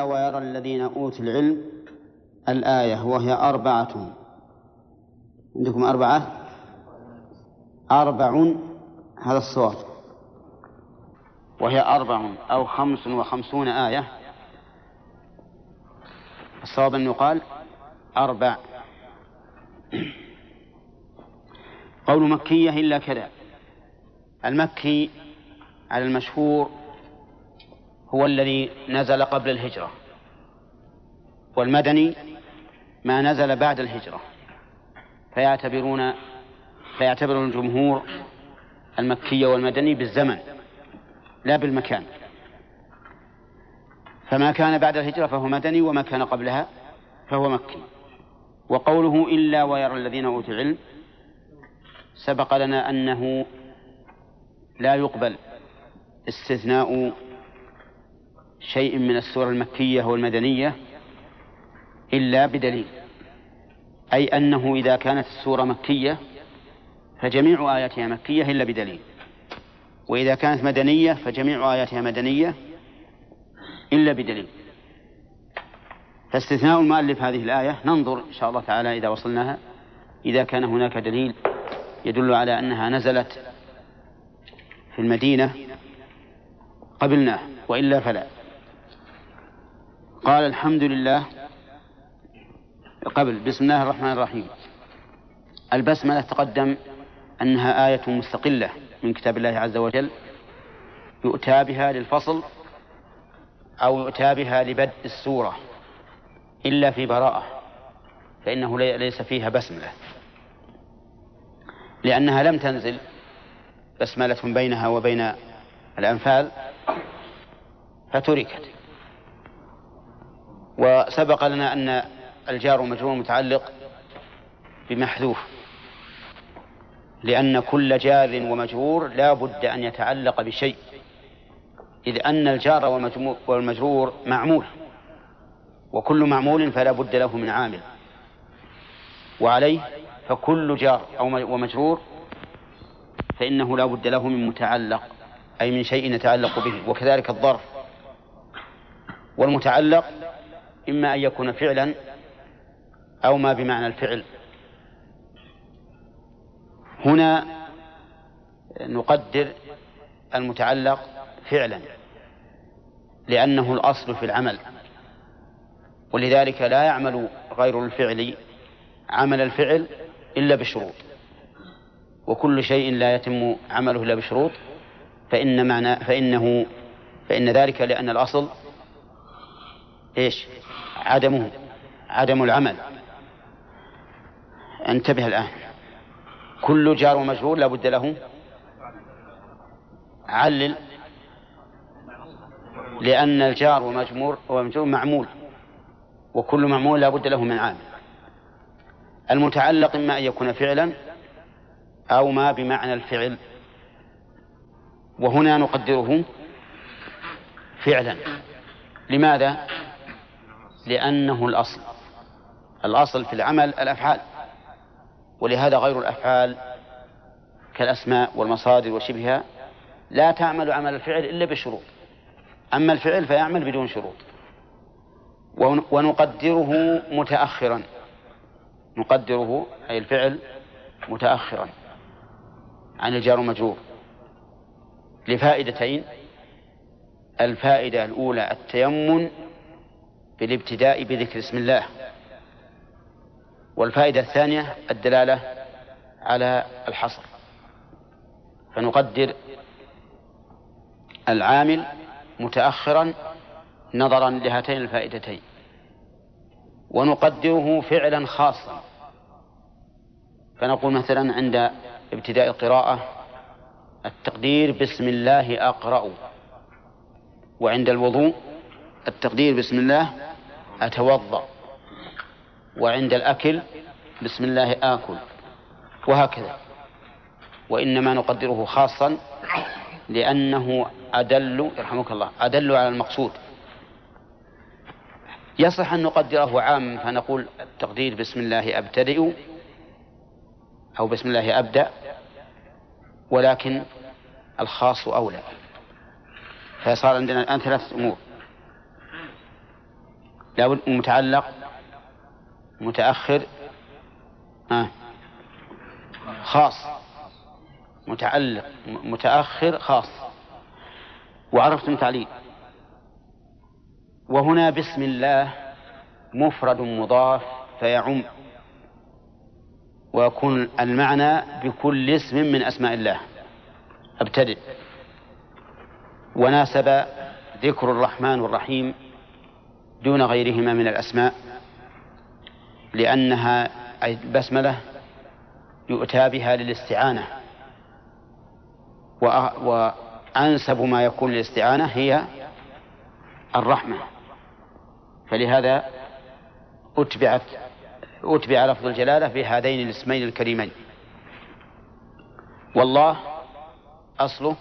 ويرى الذين أوتوا العلم الآية وهي أربعة. عندكم أربعة؟ أربع هذا الصواب وهي أربع أو خمس وخمسون آية. الصواب أن يقال أربع. قول مكية إلا كذا. المكي على المشهور هو الذي نزل قبل الهجرة. والمدني ما نزل بعد الهجرة. فيعتبرون فيعتبر الجمهور المكي والمدني بالزمن لا بالمكان. فما كان بعد الهجرة فهو مدني وما كان قبلها فهو مكي. وقوله إلا ويرى الذين أوتوا العلم سبق لنا أنه لا يقبل استثناء شيء من السور المكية والمدنية إلا بدليل أي أنه إذا كانت السورة مكية فجميع آياتها مكية إلا بدليل وإذا كانت مدنية فجميع آياتها مدنية إلا بدليل. فاستثناء المؤلف هذه الآية ننظر إن شاء الله تعالى إذا وصلناها إذا كان هناك دليل يدل على أنها نزلت في المدينة قبلناه وإلا فلا. قال الحمد لله قبل بسم الله الرحمن الرحيم. البسملة تقدم أنها آية مستقلة من كتاب الله عز وجل يؤتى بها للفصل أو يؤتى بها لبدء السورة إلا في براءة فإنه ليس فيها بسملة. لأنها لم تنزل بسملة بينها وبين الأنفال فتركت. وسبق لنا أن الجار والمجرور متعلق بمحذوف لأن كل جار ومجرور لا بد أن يتعلق بشيء إذ أن الجار والمجرور معمول وكل معمول فلا بد له من عامل وعليه فكل جار أو ومجرور فإنه لا بد له من متعلق أي من شيء يتعلق به وكذلك الظرف والمتعلق إما أن يكون فعلا أو ما بمعنى الفعل. هنا نقدر المتعلق فعلا لأنه الأصل في العمل ولذلك لا يعمل غير الفعل عمل الفعل إلا بشروط. وكل شيء لا يتم عمله إلا بشروط فإن معنى فإنه فإن ذلك لأن الأصل إيش؟ عدمه عدم العمل. انتبه الآن. كل جار ومجرور لا بد له. علل. لأن الجار ومجمور ومجرور معمول. وكل معمول لا بد له من عامل. المتعلق إما أن يكون فعلا أو ما بمعنى الفعل. وهنا نقدره فعلا. لماذا؟ لأنه الأصل. الأصل في العمل الأفعال. ولهذا غير الأفعال كالأسماء والمصادر وشبهها لا تعمل عمل الفعل إلا بشروط. أما الفعل فيعمل بدون شروط. ونقدره متأخرا. نقدره أي الفعل متأخرا. عن الجار والمجرور لفائدتين. الفائدة الأولى التيمن بالابتداء بذكر اسم الله. والفائدة الثانية الدلالة على الحصر. فنقدر العامل متأخرا نظرا لهاتين الفائدتين. ونقدره فعلا خاصا. فنقول مثلا عند ابتداء القراءة التقدير بسم الله أقرأ. وعند الوضوء التقدير بسم الله أتوضأ وعند الأكل بسم الله آكل وهكذا. وإنما نقدره خاصا لأنه أدل يرحمك الله أدل على المقصود. يصح أن نقدره عام فنقول التقدير بسم الله أبتدئ أو بسم الله أبدأ ولكن الخاص أولى. فصار عندنا الآن ثلاثة أمور. لابد متعلق متأخر آه. خاص متعلق متأخر خاص. وعرفتم تعليل. وهنا بسم الله مفرد مضاف فيعم. ويكون المعنى بكل اسم من أسماء الله. أبتدئ. وناسب ذكر الرحمن والرحيم دون غيرهما من الأسماء لأنها أي البسملة يؤتى بها للاستعانة. وأنسب ما يكون للاستعانة هي الرحمة. فلهذا أتبعت أتبع لفظ الجلالة بهذين الاسمين الكريمين. والله أصله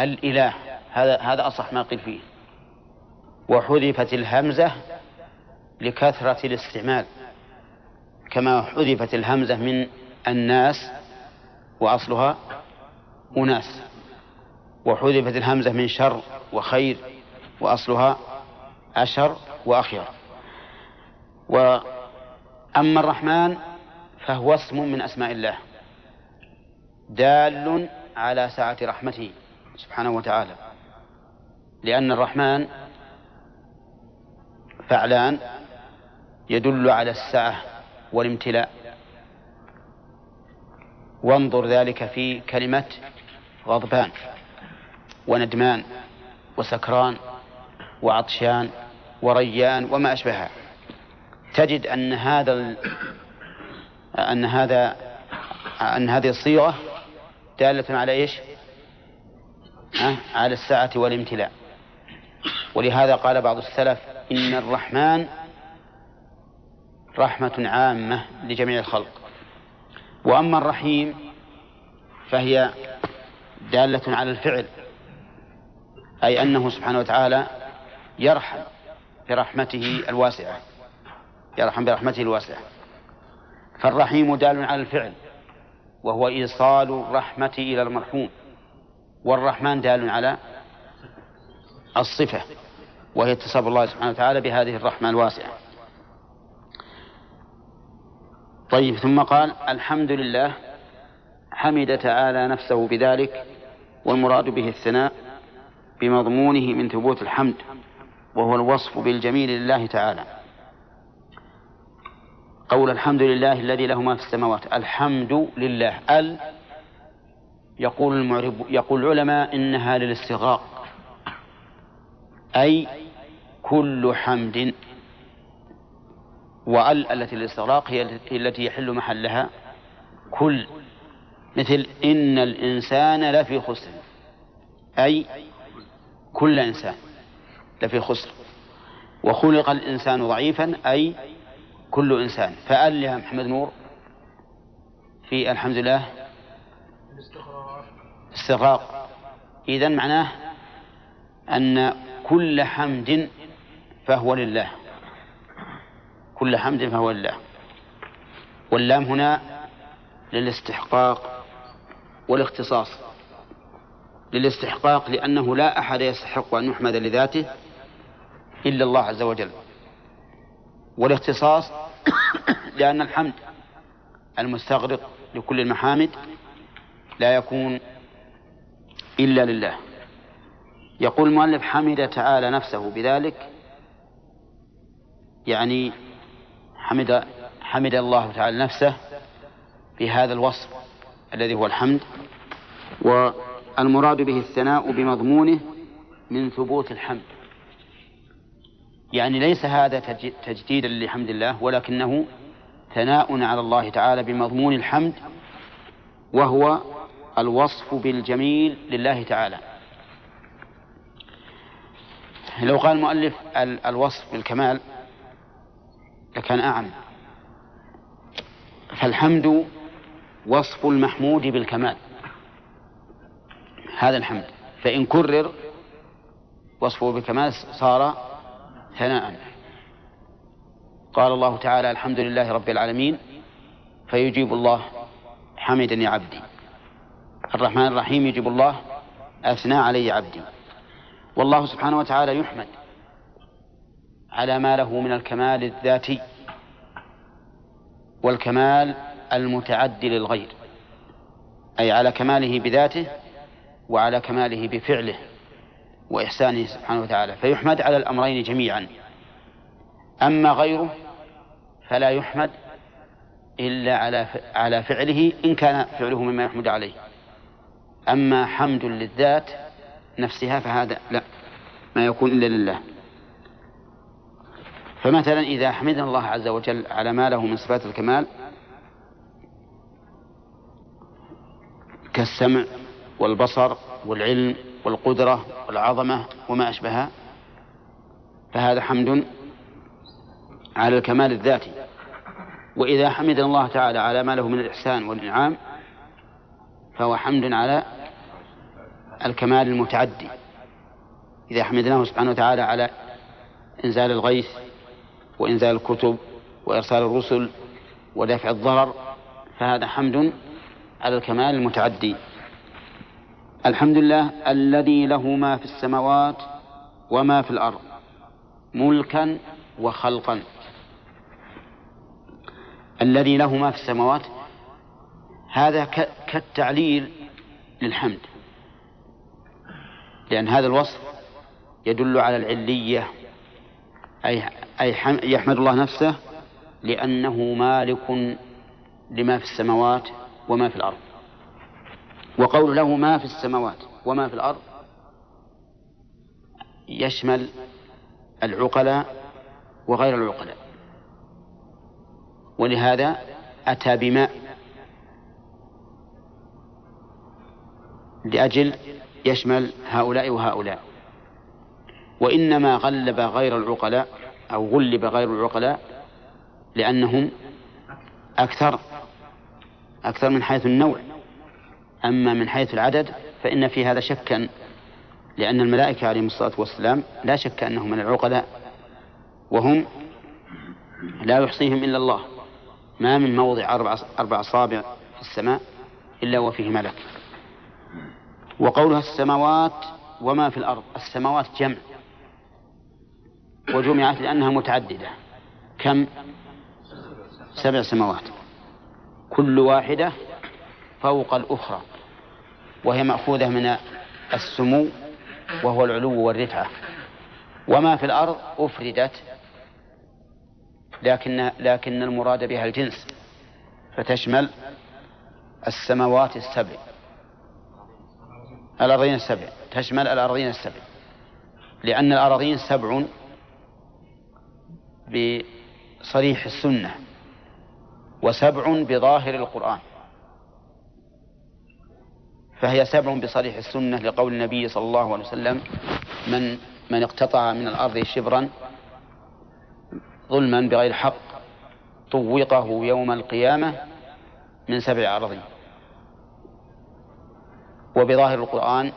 الإله. هذا هذا أصح ما قيل فيه. وحذفت الهمزة لكثرة الاستعمال. كما حذفت الهمزة من الناس وأصلها أناس. وحذفت الهمزة من شر وخير وأصلها أشر وأخير. وأما الرحمن فهو اسم من أسماء الله. دال على سعة رحمته سبحانه وتعالى. لأن الرحمن فعلان يدل على السعة والامتلاء. وانظر ذلك في كلمة غضبان وندمان وسكران وعطشان وريان وما أشبهها. تجد أن هذا أن هذا أن هذه الصيغة دالة على إيش؟ على السعة والامتلاء. ولهذا قال بعض السلف إن الرحمن رحمة عامة لجميع الخلق. وأما الرحيم فهي دالة على الفعل أي أنه سبحانه وتعالى يرحم برحمته الواسعة يرحم برحمته الواسعة. فالرحيم دال على الفعل وهو إيصال الرحمة إلى المرحوم والرحمن دال على الصفة. وهي اتصاب الله سبحانه وتعالى بهذه الرحمة الواسعة. طيب ثم قال الحمد لله حمد تعالى نفسه بذلك والمراد به الثناء بمضمونه من ثبوت الحمد وهو الوصف بالجميل لله تعالى. قول الحمد لله الذي له ما في السماوات الحمد لله ال يقول المعرب يقول العلماء إنها للاستغراق أي كل حمد. وال التي للاستغراق هي التي يحل محلها. كل. مثل إن الإنسان لفي خسر. أي كل إنسان لفي خسر. وخلق الإنسان ضعيفا أي كل إنسان. فأل يا محمد نور في الحمد لله. استغراق. إذا معناه أن كل حمد فهو لله. كل حمد فهو لله. واللام هنا للاستحقاق والاختصاص. للاستحقاق لأنه لا أحد يستحق أن يحمد لذاته إلا الله عز وجل. والاختصاص لأن الحمد المستغرق لكل المحامد لا يكون إلا لله. يقول المؤلف حمد تعالى نفسه بذلك يعني حمد حمد الله تعالى نفسه بهذا الوصف الذي هو الحمد والمراد به الثناء بمضمونه من ثبوت الحمد. يعني ليس هذا تجديدا لحمد الله ولكنه ثناء على الله تعالى بمضمون الحمد وهو الوصف بالجميل لله تعالى. لو قال المؤلف الوصف بالكمال لكان أعم فالحمد وصف المحمود بالكمال. هذا الحمد. فإن كرر وصفه بالكمال صار ثناء. قال الله تعالى الحمد لله رب العالمين. فيجيب الله حمدني عبدي. الرحمن الرحيم يجيب الله أثنى علي عبدي. والله سبحانه وتعالى يحمد. على ما له من الكمال الذاتي والكمال المتعدي للغير أي على كماله بذاته وعلى كماله بفعله وإحسانه سبحانه وتعالى. فيحمد على الأمرين جميعا. أما غيره فلا يحمد إلا على على فعله إن كان فعله مما يحمد عليه. أما حمد للذات نفسها فهذا لا ما يكون إلا لله. فمثلا إذا حمدنا الله عز وجل على ما له من صفات الكمال كالسمع والبصر والعلم والقدرة والعظمة وما أشبهها فهذا حمد على الكمال الذاتي. وإذا حمد الله تعالى على ما له من الإحسان والإنعام فهو حمد على الكمال المتعدي. إذا حمدناه سبحانه وتعالى على إنزال الغيث وإنزال الكتب وإرسال الرسل ودفع الضرر فهذا حمد على الكمال المتعدي. الحمد لله الذي له ما في السماوات وما في الأرض ملكا وخلقا. الذي له ما في السماوات هذا كالتعليل للحمد. لأن هذا الوصف يدل على العلية أي أي يحمد الله نفسه لأنه مالك لما في السماوات وما في الأرض. وقول له ما في السماوات وما في الأرض يشمل العقلاء وغير العقلاء. ولهذا أتى بماء لأجل يشمل هؤلاء وهؤلاء. وإنما غلب غير العقلاء أو غلب غير العقلاء لأنهم أكثر أكثر من حيث النوع. أما من حيث العدد فإن في هذا شكا لأن الملائكة عليهم الصلاة والسلام لا شك أنهم من العقلاء وهم لا يحصيهم إلا الله. ما من موضع أربع, أصابع في السماء إلا وفيه ملك. وقولها السماوات وما في الأرض. السماوات جمع. وجمعت لأنها متعددة. كم؟ سبع سماوات. كل واحدة فوق الأخرى. وهي مأخوذة من السمو وهو العلو والرفعة. وما في الأرض أفردت لكن لكن المراد بها الجنس. فتشمل السماوات السبع. الأرضين السبع. تشمل الأرضين السبع. لأن الأراضين سبع بصريح السنة وسبع بظاهر القرآن. فهي سبع بصريح السنة لقول النبي صلى الله عليه وسلم من من اقتطع من الأرض شبرا ظلما بغير حق طوقه يوم القيامة من سبع أراضين. وبظاهر القرآن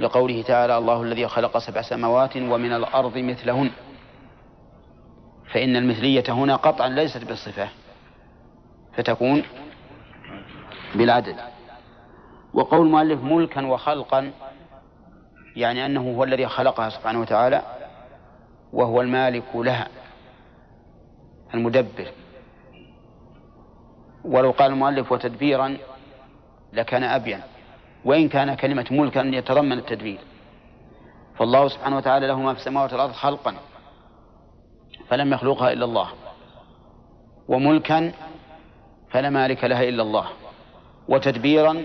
لقوله تعالى الله الذي خلق سبع سماوات ومن الأرض مثلهن. فإن المثلية هنا قطعا ليست بالصفة فتكون بالعدد. وقول المؤلف ملكا وخلقا يعني أنه هو الذي خلقها سبحانه وتعالى وهو المالك لها المدبر. ولو قال المؤلف وتدبيرا لكان أبين وإن كان كلمة ملكا يتضمن التدبير. فالله سبحانه وتعالى له ما في السماوات والأرض خلقا. فلم يخلقها إلا الله. وملكا فلا مالك لها إلا الله. وتدبيرا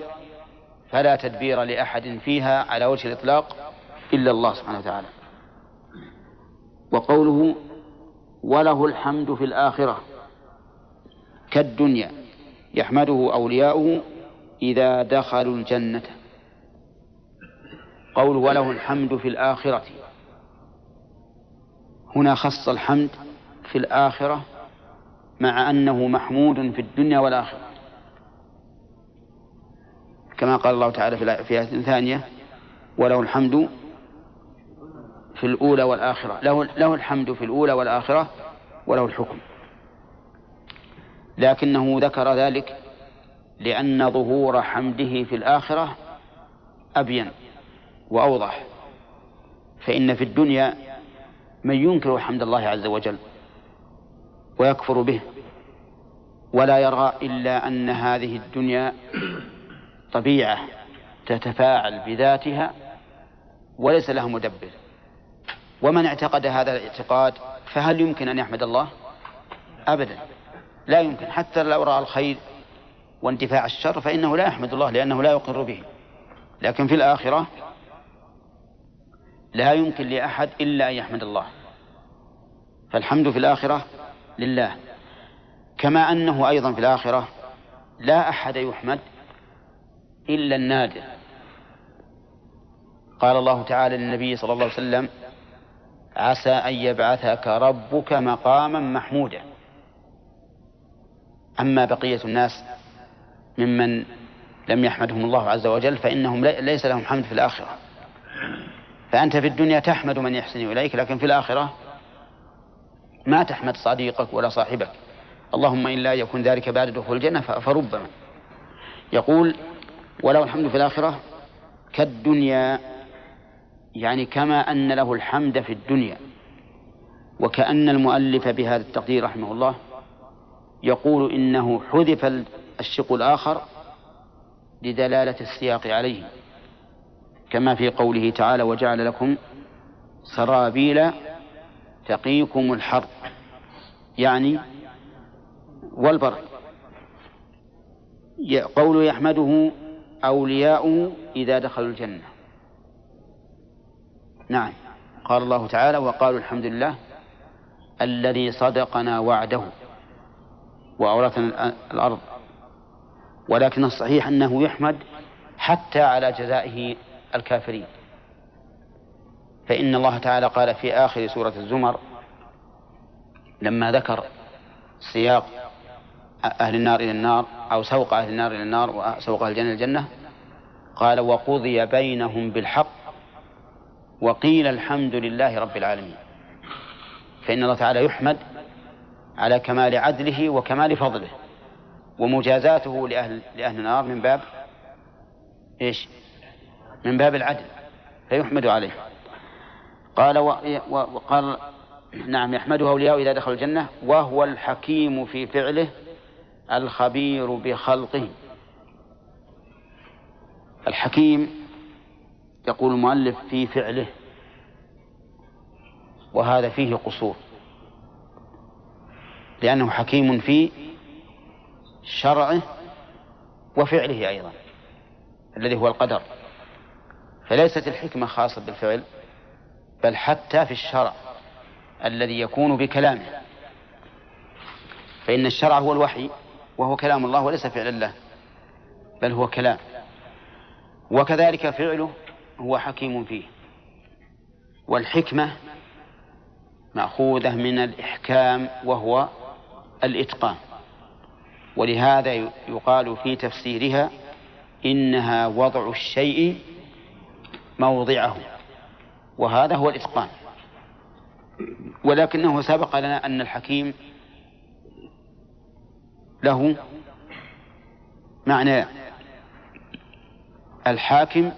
فلا تدبير لأحد فيها على وجه الإطلاق إلا الله سبحانه وتعالى. وقوله وله الحمد في الآخرة كالدنيا يحمده أولياؤه إذا دخلوا الجنة. قول وله الحمد في الآخرة هنا خص الحمد في الآخرة مع أنه محمود في الدنيا والآخرة. كما قال الله تعالى في آية ثانية وله الحمد في الأولى والآخرة. له, له الحمد في الأولى والآخرة وله الحكم. لكنه ذكر ذلك لأن ظهور حمده في الآخرة أبين وأوضح. فإن في الدنيا من ينكر حمد الله عز وجل ويكفر به ولا يرى إلا أن هذه الدنيا طبيعة تتفاعل بذاتها وليس لها مدبر. ومن اعتقد هذا الاعتقاد فهل يمكن أن يحمد الله؟ أبدا. لا يمكن. حتى لو رأى الخير واندفاع الشر فإنه لا يحمد الله لأنه لا يقر به. لكن في الآخرة لا يمكن لأحد إلا أن يحمد الله. فالحمد في الآخرة لله. كما أنه أيضا في الآخرة لا أحد يحمد إلا النادر. قال الله تعالى للنبي صلى الله عليه وسلم عسى أن يبعثك ربك مقاما محمودا. أما بقية الناس ممن لم يحمدهم الله عز وجل فإنهم ليس لهم حمد في الآخرة. فأنت في الدنيا تحمد من يحسن إليك لكن في الآخرة ما تحمد صديقك ولا صاحبك. اللهم إلا يكون ذلك بعد دخول الجنة فربما. يقول وله الحمد في الآخرة كالدنيا يعني كما أن له الحمد في الدنيا وكأن المؤلف بهذا التقدير رحمه الله يقول إنه حذف الشق الآخر لدلالة السياق عليه. كما في قوله تعالى وجعل لكم سرابيل تقيكم الحر يعني والبر قول يحمده أولياؤه إذا دخلوا الجنة. نعم. قال الله تعالى وقالوا الحمد لله الذي صدقنا وعده وأورثنا الأرض ولكن الصحيح أنه يحمد حتى على جزائه الكافرين فإن الله تعالى قال في آخر سورة الزمر لما ذكر سياق أهل النار إلى النار أو سوق أهل النار إلى النار وسوق أهل الجنة إلى الجنة قال وقضي بينهم بالحق وقيل الحمد لله رب العالمين فإن الله تعالى يحمد على كمال عدله وكمال فضله ومجازاته لأهل لأهل النار من باب إيش؟ من باب العدل فيحمد عليه. قال وقال نعم يحمده أولياء إذا دخلوا الجنة وهو الحكيم في فعله الخبير بخلقه. الحكيم يقول المؤلف في فعله وهذا فيه قصور. لأنه حكيم في شرعه وفعله أيضا الذي هو القدر. فليست الحكمة خاصة بالفعل بل حتى في الشرع الذي يكون بكلامه. فإن الشرع هو الوحي وهو كلام الله وليس فعل الله بل هو كلام. وكذلك فعله هو حكيم فيه. والحكمة مأخوذة من الإحكام وهو الإتقان. ولهذا يقال في تفسيرها إنها وضع الشيء موضعه. وهذا هو الإتقان. ولكنه سبق لنا أن الحكيم له معنى الحاكم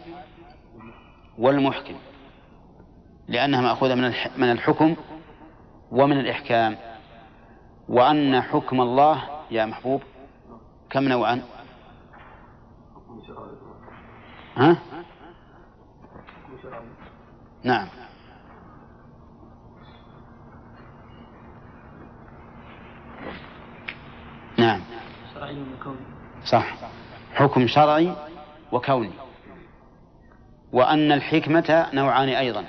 والمحكم لأنها مأخوذة من الحكم ومن الإحكام. وأن حكم الله يا محبوب كم نوعا ها؟ نعم. نعم. صح. حكم شرعي وكوني. وأن الحكمة نوعان أيضا.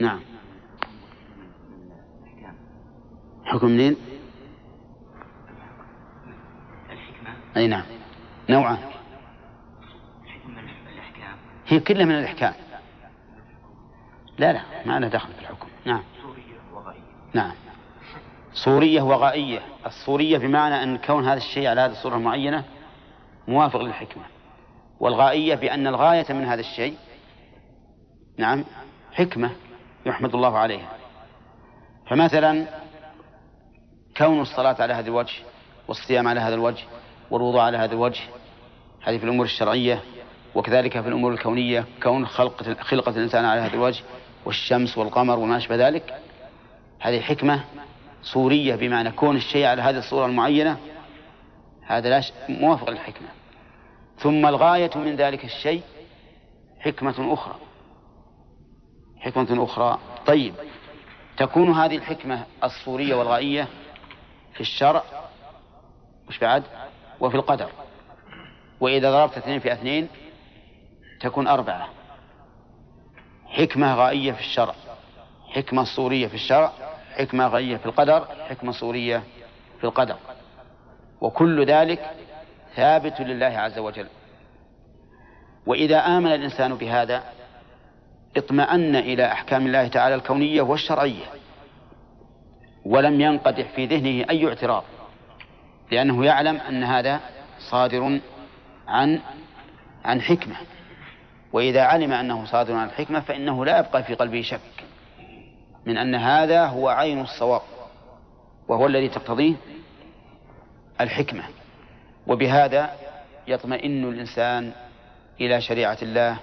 نعم. حكم منين؟ أي نعم. نوعان. هي كلها من الإحكام. لا لا ما لها دخل في الحكم. نعم. نعم. صورية وغائية. الصورية بمعنى أن كون هذا الشيء على هذه الصورة المعينة موافق للحكمة. والغائية بأن الغاية من هذا الشيء نعم حكمة يحمد الله عليها. فمثلا كون الصلاة على هذا الوجه والصيام على هذا الوجه والوضوء على هذا الوجه هذه في الأمور الشرعية وكذلك في الأمور الكونية كون خلق خلقة الإنسان على هذا الوجه والشمس والقمر وما أشبه ذلك هذه حكمة صورية بمعنى كون الشيء على هذه الصورة المعينة هذا لا موافق للحكمة. ثم الغاية من ذلك الشيء حكمة أخرى. حكمة أخرى. طيب تكون هذه الحكمة الصورية والغائية في الشرع مش بعد وفي القدر. وإذا ضربت اثنين في اثنين تكون أربعة. حكمة غائية في الشرع. حكمة صورية في الشرع حكمة غائية في القدر حكمة صورية في القدر. وكل ذلك ثابت لله عز وجل. وإذا آمن الإنسان بهذا اطمأن إلى أحكام الله تعالى الكونية والشرعية. ولم ينقدح في ذهنه أي اعتراض لأنه يعلم أن هذا صادر عن عن حكمة. وإذا علم أنه صادر عن الحكمة فإنه لا يبقى في قلبه شك من أن هذا هو عين الصواب وهو الذي تقتضيه الحكمة. وبهذا يطمئن الإنسان إلى شريعة الله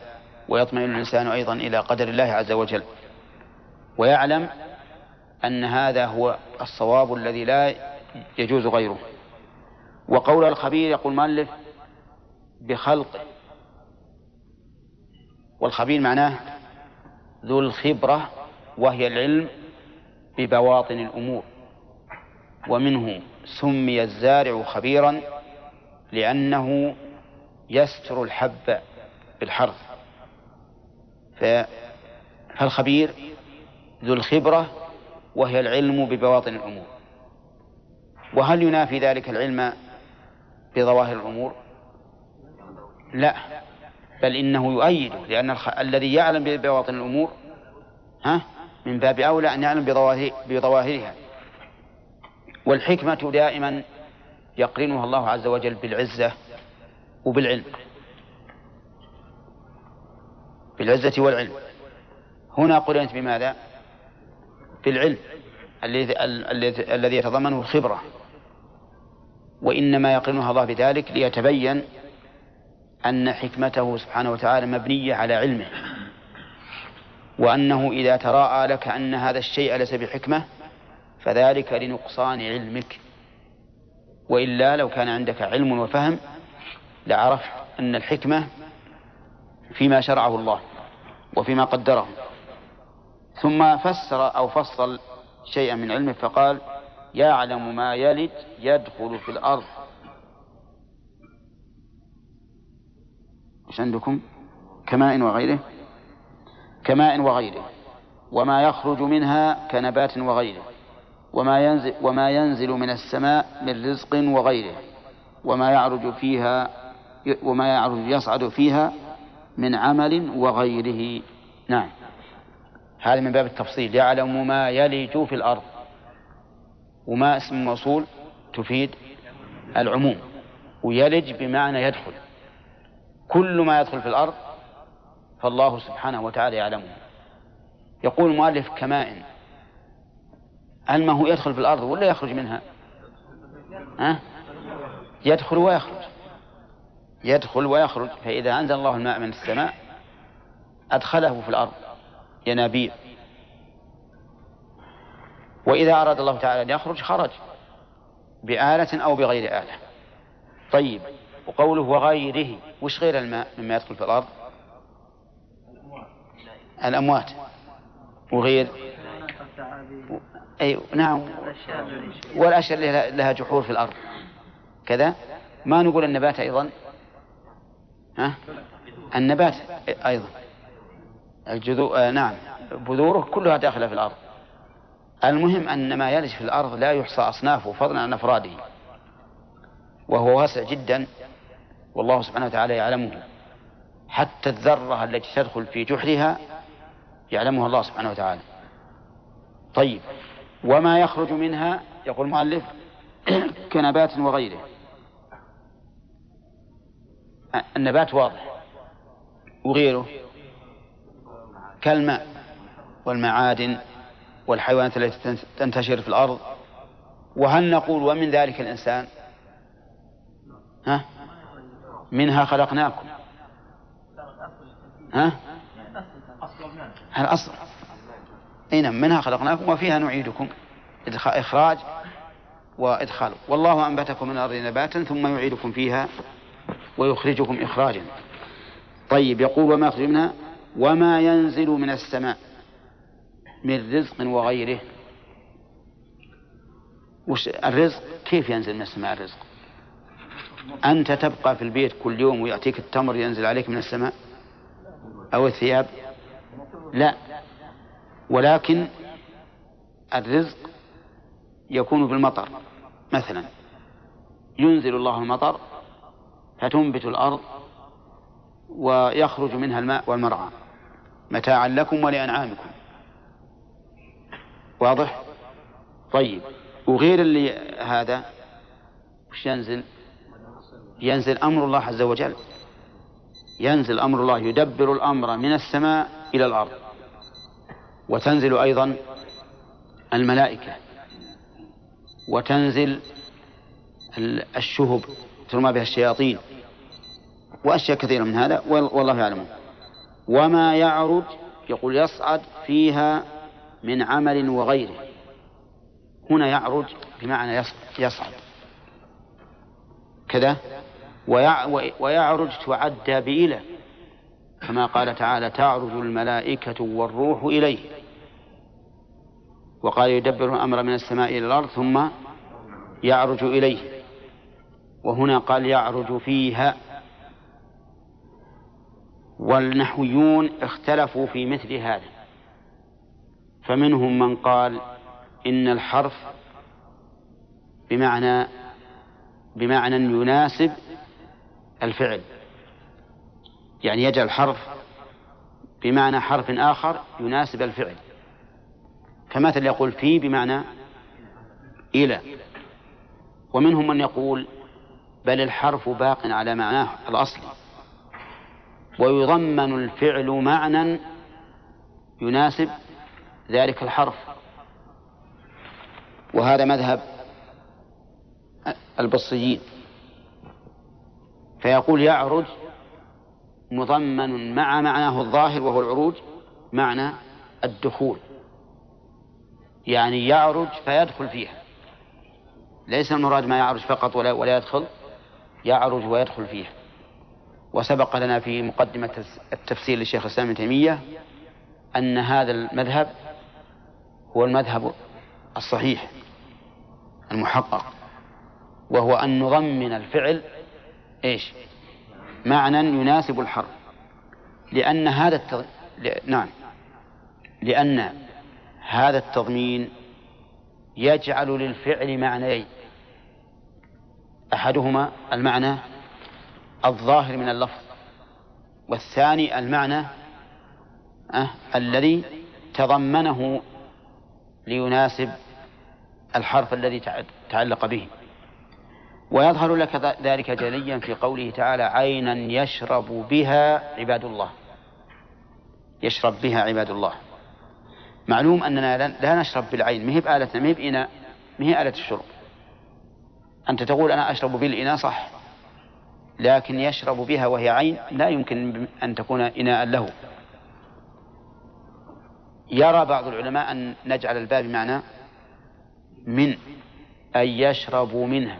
ويطمئن الإنسان أيضا إلى قدر الله عز وجل. ويعلم أن هذا هو الصواب الذي لا يجوز غيره. وقول الخبير يقول مؤلف بخلقه والخبير معناه ذو الخبرة وهي العلم ببواطن الأمور. ومنه سمي الزارع خبيرا لأنه يستر الحب بالحرث. فالخبير ذو الخبرة وهي العلم ببواطن الأمور. وهل ينافي ذلك العلم بظواهر الأمور؟ لا. بل إنه يؤيده لأن الخ... الذي يعلم ببواطن الأمور ها من باب أولى أن يعلم بظواهر... بظواهرها والحكمة دائما يقرنها الله عز وجل بالعزة وبالعلم. بالعزة والعلم. هنا قرنت بماذا؟ بالعلم الذي الذي يتضمنه الخبرة. وإنما يقرنها الله بذلك ليتبين أن حكمته سبحانه وتعالى مبنية على علمه. وأنه إذا تراءى لك أن هذا الشيء ليس بحكمة فذلك لنقصان علمك. وإلا لو كان عندك علم وفهم لعرفت أن الحكمة فيما شرعه الله وفيما قدره. ثم فسر أو فصل شيئا من علمه فقال يعلم ما يلد يدخل في الأرض. إيش عندكم كماء وغيره كماء وغيره وما يخرج منها كنبات وغيره وما ينزل وما ينزل من السماء من رزق وغيره وما يعرج فيها وما يعرج يصعد فيها من عمل وغيره. نعم. هذا من باب التفصيل. يعلم ما يلج في الأرض. وما اسم موصول تفيد العموم. ويلج بمعنى يدخل. كل ما يدخل في الأرض فالله سبحانه وتعالى يعلمه. يقول المؤلف ما هو يدخل في الأرض ولا يخرج منها؟ أه؟ يدخل ويخرج. يدخل ويخرج. فإذا أنزل الله الماء من السماء أدخله في الأرض. ينابيع وإذا أراد الله تعالى أن يخرج خرج. بآلة أو بغير آلة. طيب. وقوله وغيره وش غير الماء مما يدخل في الأرض؟ الأموات. وغير؟ أي نعم. والأشياء اللي لها جحور في الأرض. كذا؟ ما نقول النبات أيضا؟ ها؟ النبات أيضا. الجذور آه نعم. بذوره كلها داخلة في الأرض. المهم أن ما يلج في الأرض لا يحصى أصنافه فضلا عن أفراده. وهو واسع جدا. والله سبحانه وتعالى يعلمه. حتى الذرة التي تدخل في جحرها يعلمها الله سبحانه وتعالى. طيب وما يخرج منها؟ يقول المؤلف كنبات وغيره. النبات واضح. وغيره؟ كالماء والمعادن والحيوانات التي تنتشر في الأرض. وهل نقول ومن ذلك الإنسان؟ ها؟ منها خلقناكم. ها؟ الأصل. أي نعم منها خلقناكم وفيها نعيدكم. إخراج وإدخال. والله أنبتكم من الأرض نباتا ثم يعيدكم فيها ويخرجكم إخراجا. طيب يقول وما يخرج منها وما ينزل من السماء من رزق وغيره. وش الرزق؟ كيف ينزل من السماء الرزق؟ أنت تبقى في البيت كل يوم ويأتيك التمر ينزل عليك من السماء أو الثياب؟ لا. ولكن الرزق يكون بالمطر. مثلا ينزل الله المطر فتنبت الأرض ويخرج منها الماء والمرعى. متاعا لكم ولأنعامكم. واضح؟ طيب. وغير اللي هذا وش ينزل؟ ينزل أمر الله عز وجل. ينزل أمر الله يدبر الأمر من السماء إلى الأرض. وتنزل أيضا الملائكة. وتنزل الشهب ترمى بها الشياطين. وأشياء كثيرة من هذا والله يعلم. وما يعرج يقول يصعد فيها من عمل وغيره. هنا يعرج بمعنى يصعد. كذا؟ ويعرج تعدى بإلى كما قال تعالى تعرج الملائكة والروح إليه. وقال يدبر الأمر من السماء إلى الأرض ثم يعرج إليه. وهنا قال يعرج فيها. والنحويون اختلفوا في مثل هذا. فمنهم من قال إن الحرف بمعنى بمعنى يناسب الفعل. يعني يجعل حرف بمعنى حرف آخر يناسب الفعل. كمثل يقول في بمعنى إلى. ومنهم من يقول بل الحرف باق على معناه الأصلي ويضمن الفعل معنى يناسب ذلك الحرف. وهذا مذهب البصيين فيقول يعرج مضمن مع معناه الظاهر وهو العروج معنى الدخول. يعني يعرج فيدخل فيها. ليس المراد ما يعرج فقط ولا, ولا يدخل يعرج ويدخل فيها. وسبق لنا في مقدمة التفسير للشيخ الإسلام ابن تيمية أن هذا المذهب هو المذهب الصحيح المحقق وهو أن نضمن الفعل إيش؟ معنى يناسب الحرف لأن هذا التض... ل... نعم. لأن هذا التضمين يجعل للفعل معنيين. أحدهما المعنى الظاهر من اللفظ والثاني المعنى أه الذي تضمنه ليناسب الحرف الذي تعلق به. ويظهر لك ذلك جليا في قوله تعالى عينا يشرب بها عباد الله. يشرب بها عباد الله. معلوم أننا لا نشرب بالعين. مهب آلتنا مهب إناء مهي آلة الشرب؟ أنت تقول أنا أشرب بالإناء صح. لكن يشرب بها وهي عين لا يمكن أن تكون إناء له. يرى بعض العلماء أن نجعل الباب معنى من أي يشرب منها.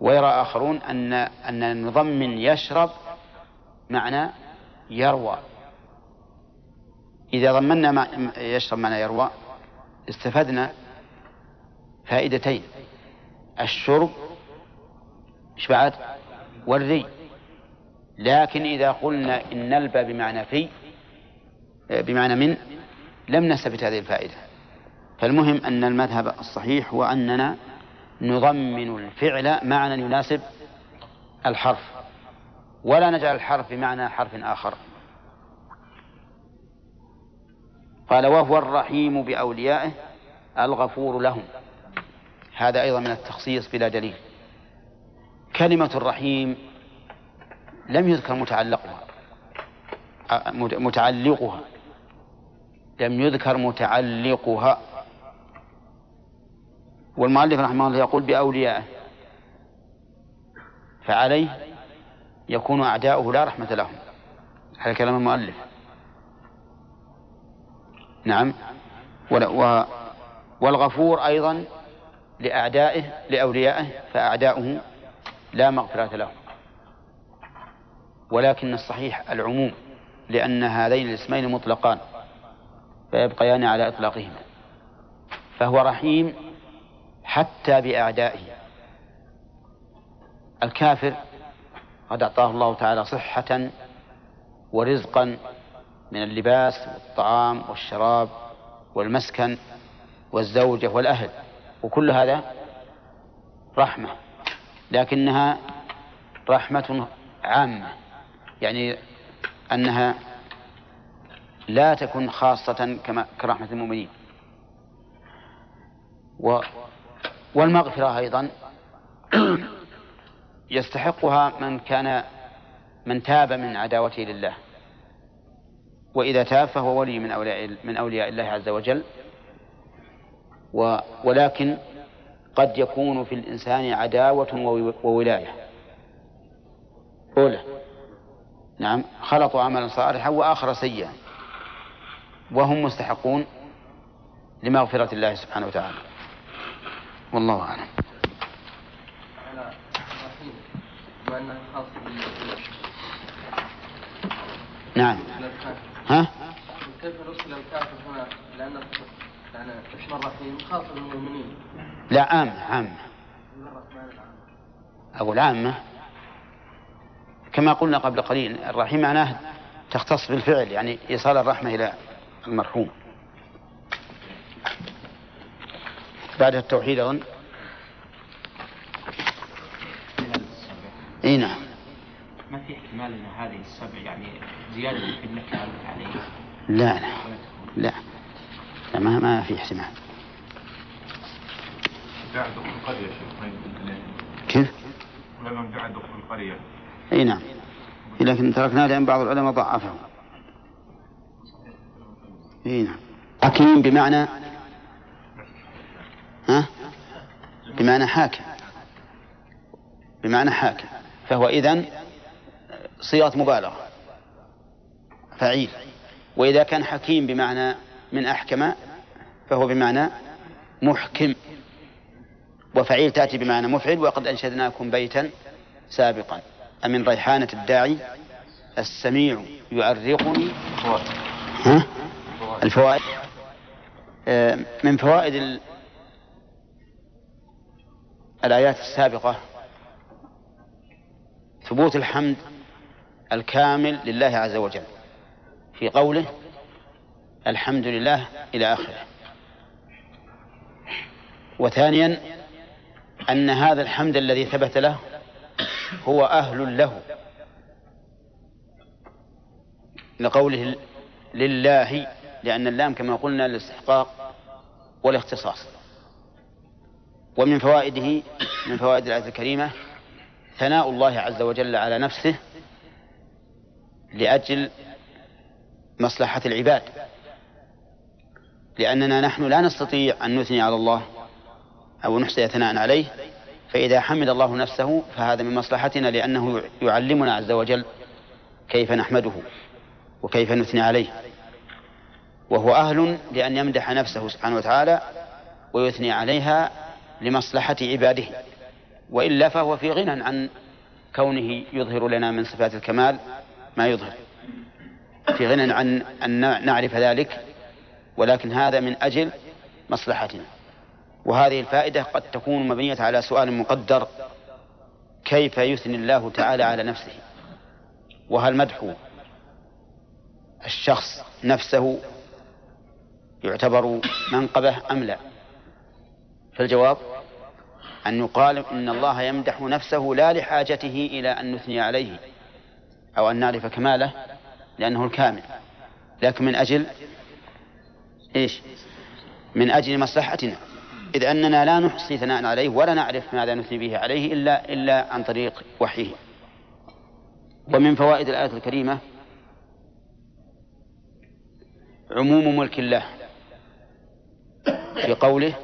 ويرى آخرون أن أن نضمن يشرب معنى يروى. إذا ضمنا ما يشرب معنى يروى استفدنا فائدتين. الشرب إيش بعد؟ والري. لكن إذا قلنا إن نلبى بمعنى في بمعنى من لم نستفد هذه الفائدة. فالمهم أن المذهب الصحيح هو أننا نضمن الفعل معنى يناسب الحرف ولا نجعل الحرف بمعنى حرف آخر. قال وهو الرحيم بأوليائه الغفور لهم. هذا أيضا من التخصيص بلا دليل. كلمة الرحيم لم يذكر متعلقها متعلقها لم يذكر متعلقها. والمؤلف رحمه الله يقول بأوليائه فعليه يكون أعداؤه لا رحمة لهم. هذا كلام المؤلف. نعم. والغفور أيضا لأعدائه لأوليائه فأعداؤه لا مغفرة لهم ولكن الصحيح العموم لأن هذين الاسمين مطلقان فيبقيان على إطلاقهما. فهو رحيم حتى بأعدائه. الكافر قد أعطاه الله تعالى صحة ورزقا من اللباس والطعام والشراب والمسكن والزوجة والأهل وكل هذا رحمة لكنها رحمة عامة يعني أنها لا تكن خاصة كما كرحمة المؤمنين. و والمغفرة أيضا يستحقها من كان من تاب من عداوته لله. وإذا تاب فهو ولي من أولياء من أولياء الله عز وجل. و ولكن قد يكون في الإنسان عداوة وولاية. أولى. نعم. خلطوا عملا صالحا وآخر سيئا. وهم مستحقون لمغفرة الله سبحانه وتعالى. والله أعلم. نعم. ها؟ كيف نرسل الكافر هنا؟ لأن يعني اسم الرحيم خاص بالمؤمنين لا عامة عامة. أقول عامة كما قلنا قبل قليل الرحيم معناه تختص بالفعل يعني إيصال الرحمة إلى المرحوم. بعد التوحيد أظن. إي نعم. ما في احتمال إن هذه السبع يعني زيادة في المكان عليه؟ لا لا لا, لا ما ما في احتمال. دعا دخول القرية كيف؟ دخول القرية. إي نعم. لكن تركناه لأن بعض العلماء ضعفه إي نعم. حكيم بمعنى ها؟ بمعنى حاكم. بمعنى حاكم. فهو إذن صيغة مبالغة. فعيل. وإذا كان حكيم بمعنى من أحكم فهو بمعنى محكم. وفعيل تأتي بمعنى مفعل وقد أنشدناكم بيتا سابقا. أمن ريحانة الداعي؟ السميع يعرقني ها؟ الفوائد. آه، من فوائد الآيات السابقة. ثبوت الحمد الكامل لله عز وجل. في قوله الحمد لله إلى آخره. وثانيا أن هذا الحمد الذي ثبت له هو أهل له. لقوله لله لأن اللام كما قلنا للاستحقاق والاختصاص. ومن فوائده من فوائد الآية الكريمة ثناء الله عز وجل على نفسه لأجل مصلحة العباد. لأننا نحن لا نستطيع أن نثني على الله أو نحصي ثناء عليه فإذا حمد الله نفسه فهذا من مصلحتنا لأنه يعلمنا عز وجل كيف نحمده وكيف نثني عليه. وهو أهل لأن يمدح نفسه سبحانه وتعالى ويثني عليها لمصلحة عباده وإلا فهو في غنى عن كونه يظهر لنا من صفات الكمال ما يظهر. في غنى عن أن نعرف ذلك ولكن هذا من أجل مصلحتنا. وهذه الفائدة قد تكون مبنية على سؤال مقدر كيف يثني الله تعالى على نفسه؟ وهل مدح الشخص نفسه يعتبر منقبة أم لا؟ فالجواب أن يقال إن الله يمدح نفسه لا لحاجته إلى أن نثني عليه أو أن نعرف كماله لأنه الكامل. لكن من أجل إيش؟ من أجل مصلحتنا. إذ أننا لا نحصي ثناء عليه ولا نعرف ماذا نثني به عليه إلا إلا عن طريق وحيه. ومن فوائد الآية الكريمة عموم ملك الله في قوله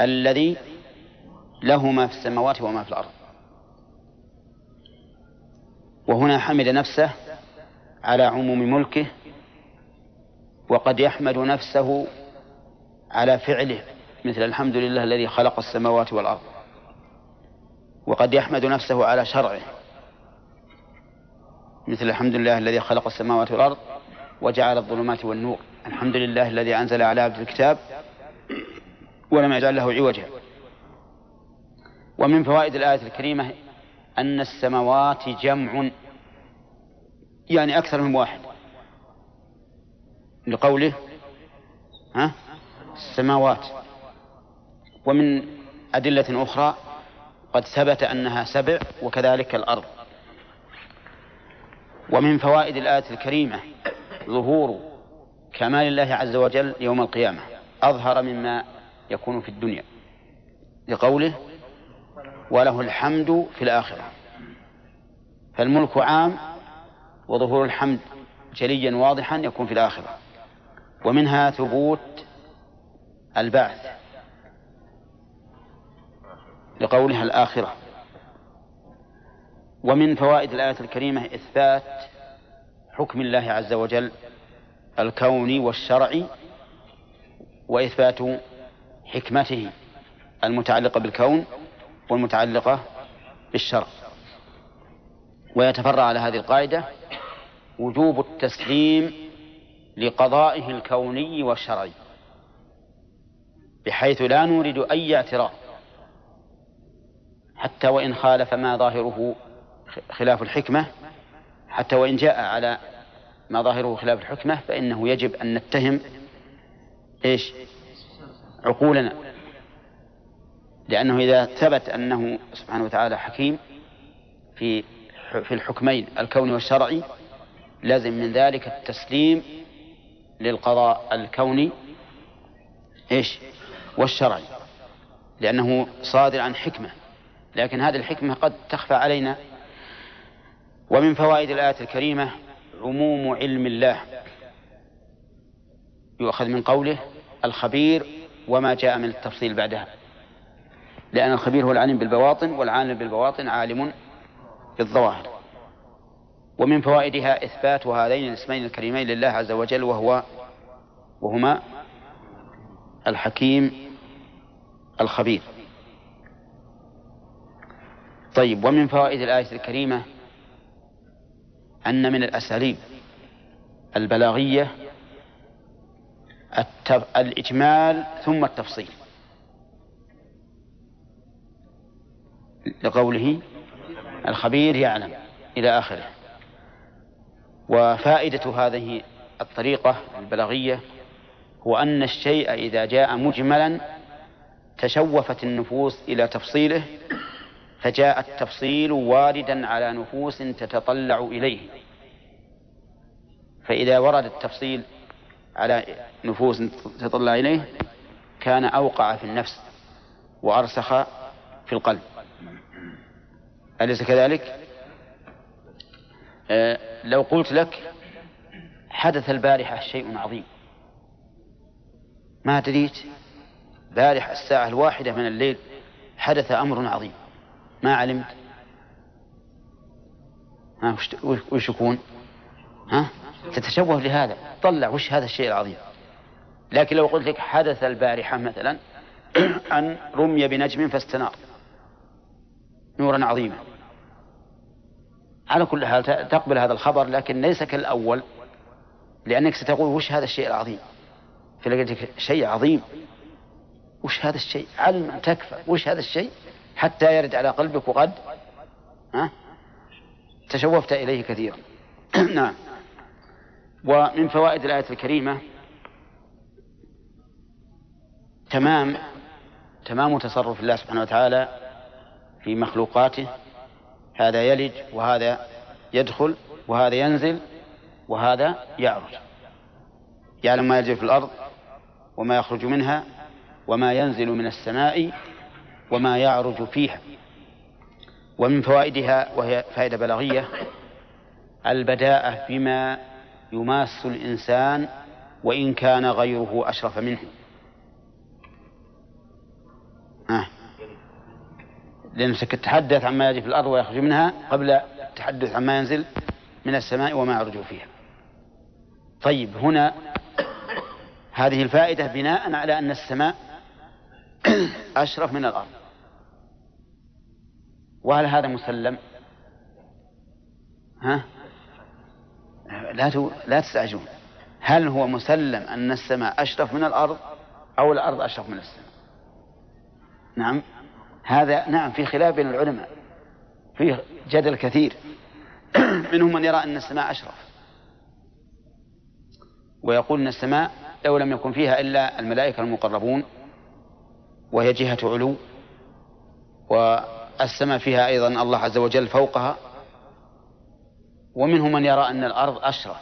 الذي له ما في السماوات وما في الأرض. وهنا حمد نفسه على عموم ملكه وقد يحمد نفسه على فعله مثل الحمد لله الذي خلق السماوات والأرض. وقد يحمد نفسه على شرعه مثل الحمد لله الذي خلق السماوات والأرض وجعل الظلمات والنور. الحمد لله الذي أنزل على عبد الكتاب ولم يجعل له عوجا. ومن فوائد الآية الكريمة أن السماوات جمع يعني أكثر من واحد. لقوله ها؟ السماوات. ومن أدلة أخرى قد ثبت أنها سبع وكذلك الأرض. ومن فوائد الآية الكريمة ظهور كمال الله عز وجل يوم القيامة أظهر مما يكون في الدنيا. لقوله وله الحمد في الآخرة. فالملك عام وظهور الحمد جليا واضحا يكون في الآخرة. ومنها ثبوت البعث لقولها الآخرة. ومن فوائد الآية الكريمة إثبات حكم الله عز وجل الكوني والشرعي وإثبات حكمته المتعلقة بالكون. والمتعلقة بالشرع. ويتفرع على هذه القاعدة وجوب التسليم لقضائه الكوني والشرعي بحيث لا نورد أي اعتراض حتى وإن خالف ما ظاهره خلاف الحكمة حتى وإن جاء على ما ظاهره خلاف الحكمة فإنه يجب أن نتهم إيش؟ عقولنا. لأنه إذا ثبت أنه سبحانه وتعالى حكيم في في الحكمين الكوني والشرعي لازم من ذلك التسليم للقضاء الكوني إيش؟ والشرعي. لأنه صادر عن حكمة. لكن هذه الحكمة قد تخفى علينا. ومن فوائد الآية الكريمة عموم علم الله. يؤخذ من قوله الخبير وما جاء من التفصيل بعدها. لأن الخبير هو العالم بالبواطن والعالم بالبواطن عالم بالظواهر. ومن فوائدها إثبات هذين الاسمين الكريمين لله عز وجل وهو وهما الحكيم الخبير. طيب ومن فوائد الآية الكريمة أن من الأساليب البلاغية الإجمال ثم التفصيل. لقوله الخبير يعلم إلى آخره. وفائدة هذه الطريقة البلاغية هو أن الشيء إذا جاء مجملا تشوفت النفوس إلى تفصيله فجاء التفصيل واردا على نفوس تتطلع إليه. فإذا ورد التفصيل على نفوس تتطلع إليه كان أوقع في النفس وأرسخ في القلب. أليس كذلك؟ آه لو قلت لك حدث البارحة شيء عظيم. ما دريت بارحة الساعة الواحدة من الليل حدث أمر عظيم. ما علمت؟ ها وش يكون؟ ها؟ تتشوه لهذا. طلع وش هذا الشيء العظيم؟ لكن لو قلت لك حدث البارحة مثلا أن رمي بنجم فاستنار. نورا عظيما. على كل حال تقبل هذا الخبر لكن ليس كالأول لأنك ستقول وش هذا الشيء العظيم؟ فلقيتك شيء عظيم. وش هذا الشيء؟ علما تكفى. وش هذا الشيء؟ حتى يرد على قلبك وقد ها؟ تشوفت إليه كثيرا. نعم. ومن فوائد الآية الكريمة تمام تمام تصرف الله سبحانه وتعالى في مخلوقاته هذا يلج وهذا يدخل وهذا ينزل وهذا يعرج. يعلم ما يجري في الأرض وما يخرج منها وما ينزل من السماء وما يعرج فيها. ومن فوائدها وهي فائدة بلاغية البداءة بما يماس الإنسان وإن كان غيره أشرف منه. آه. لأنك تتحدث عما يجري في الأرض ويخرج منها قبل التحدث عما ينزل من السماء وما يعرج فيها طيب هنا هذه الفائدة بناء على أن السماء أشرف من الأرض وهل هذا مسلم؟ ها؟ لا لا تستعجلون هل هو مسلم أن السماء أشرف من الأرض أو الأرض أشرف من السماء؟ نعم هذا نعم في خلاف بين العلماء فيه جدل كثير. منهم من يرى أن السماء أشرف. ويقول أن السماء لو لم يكن فيها إلا الملائكة المقربون وهي جهة علو والسماء فيها أيضا الله عز وجل فوقها. ومنهم من يرى أن الأرض أشرف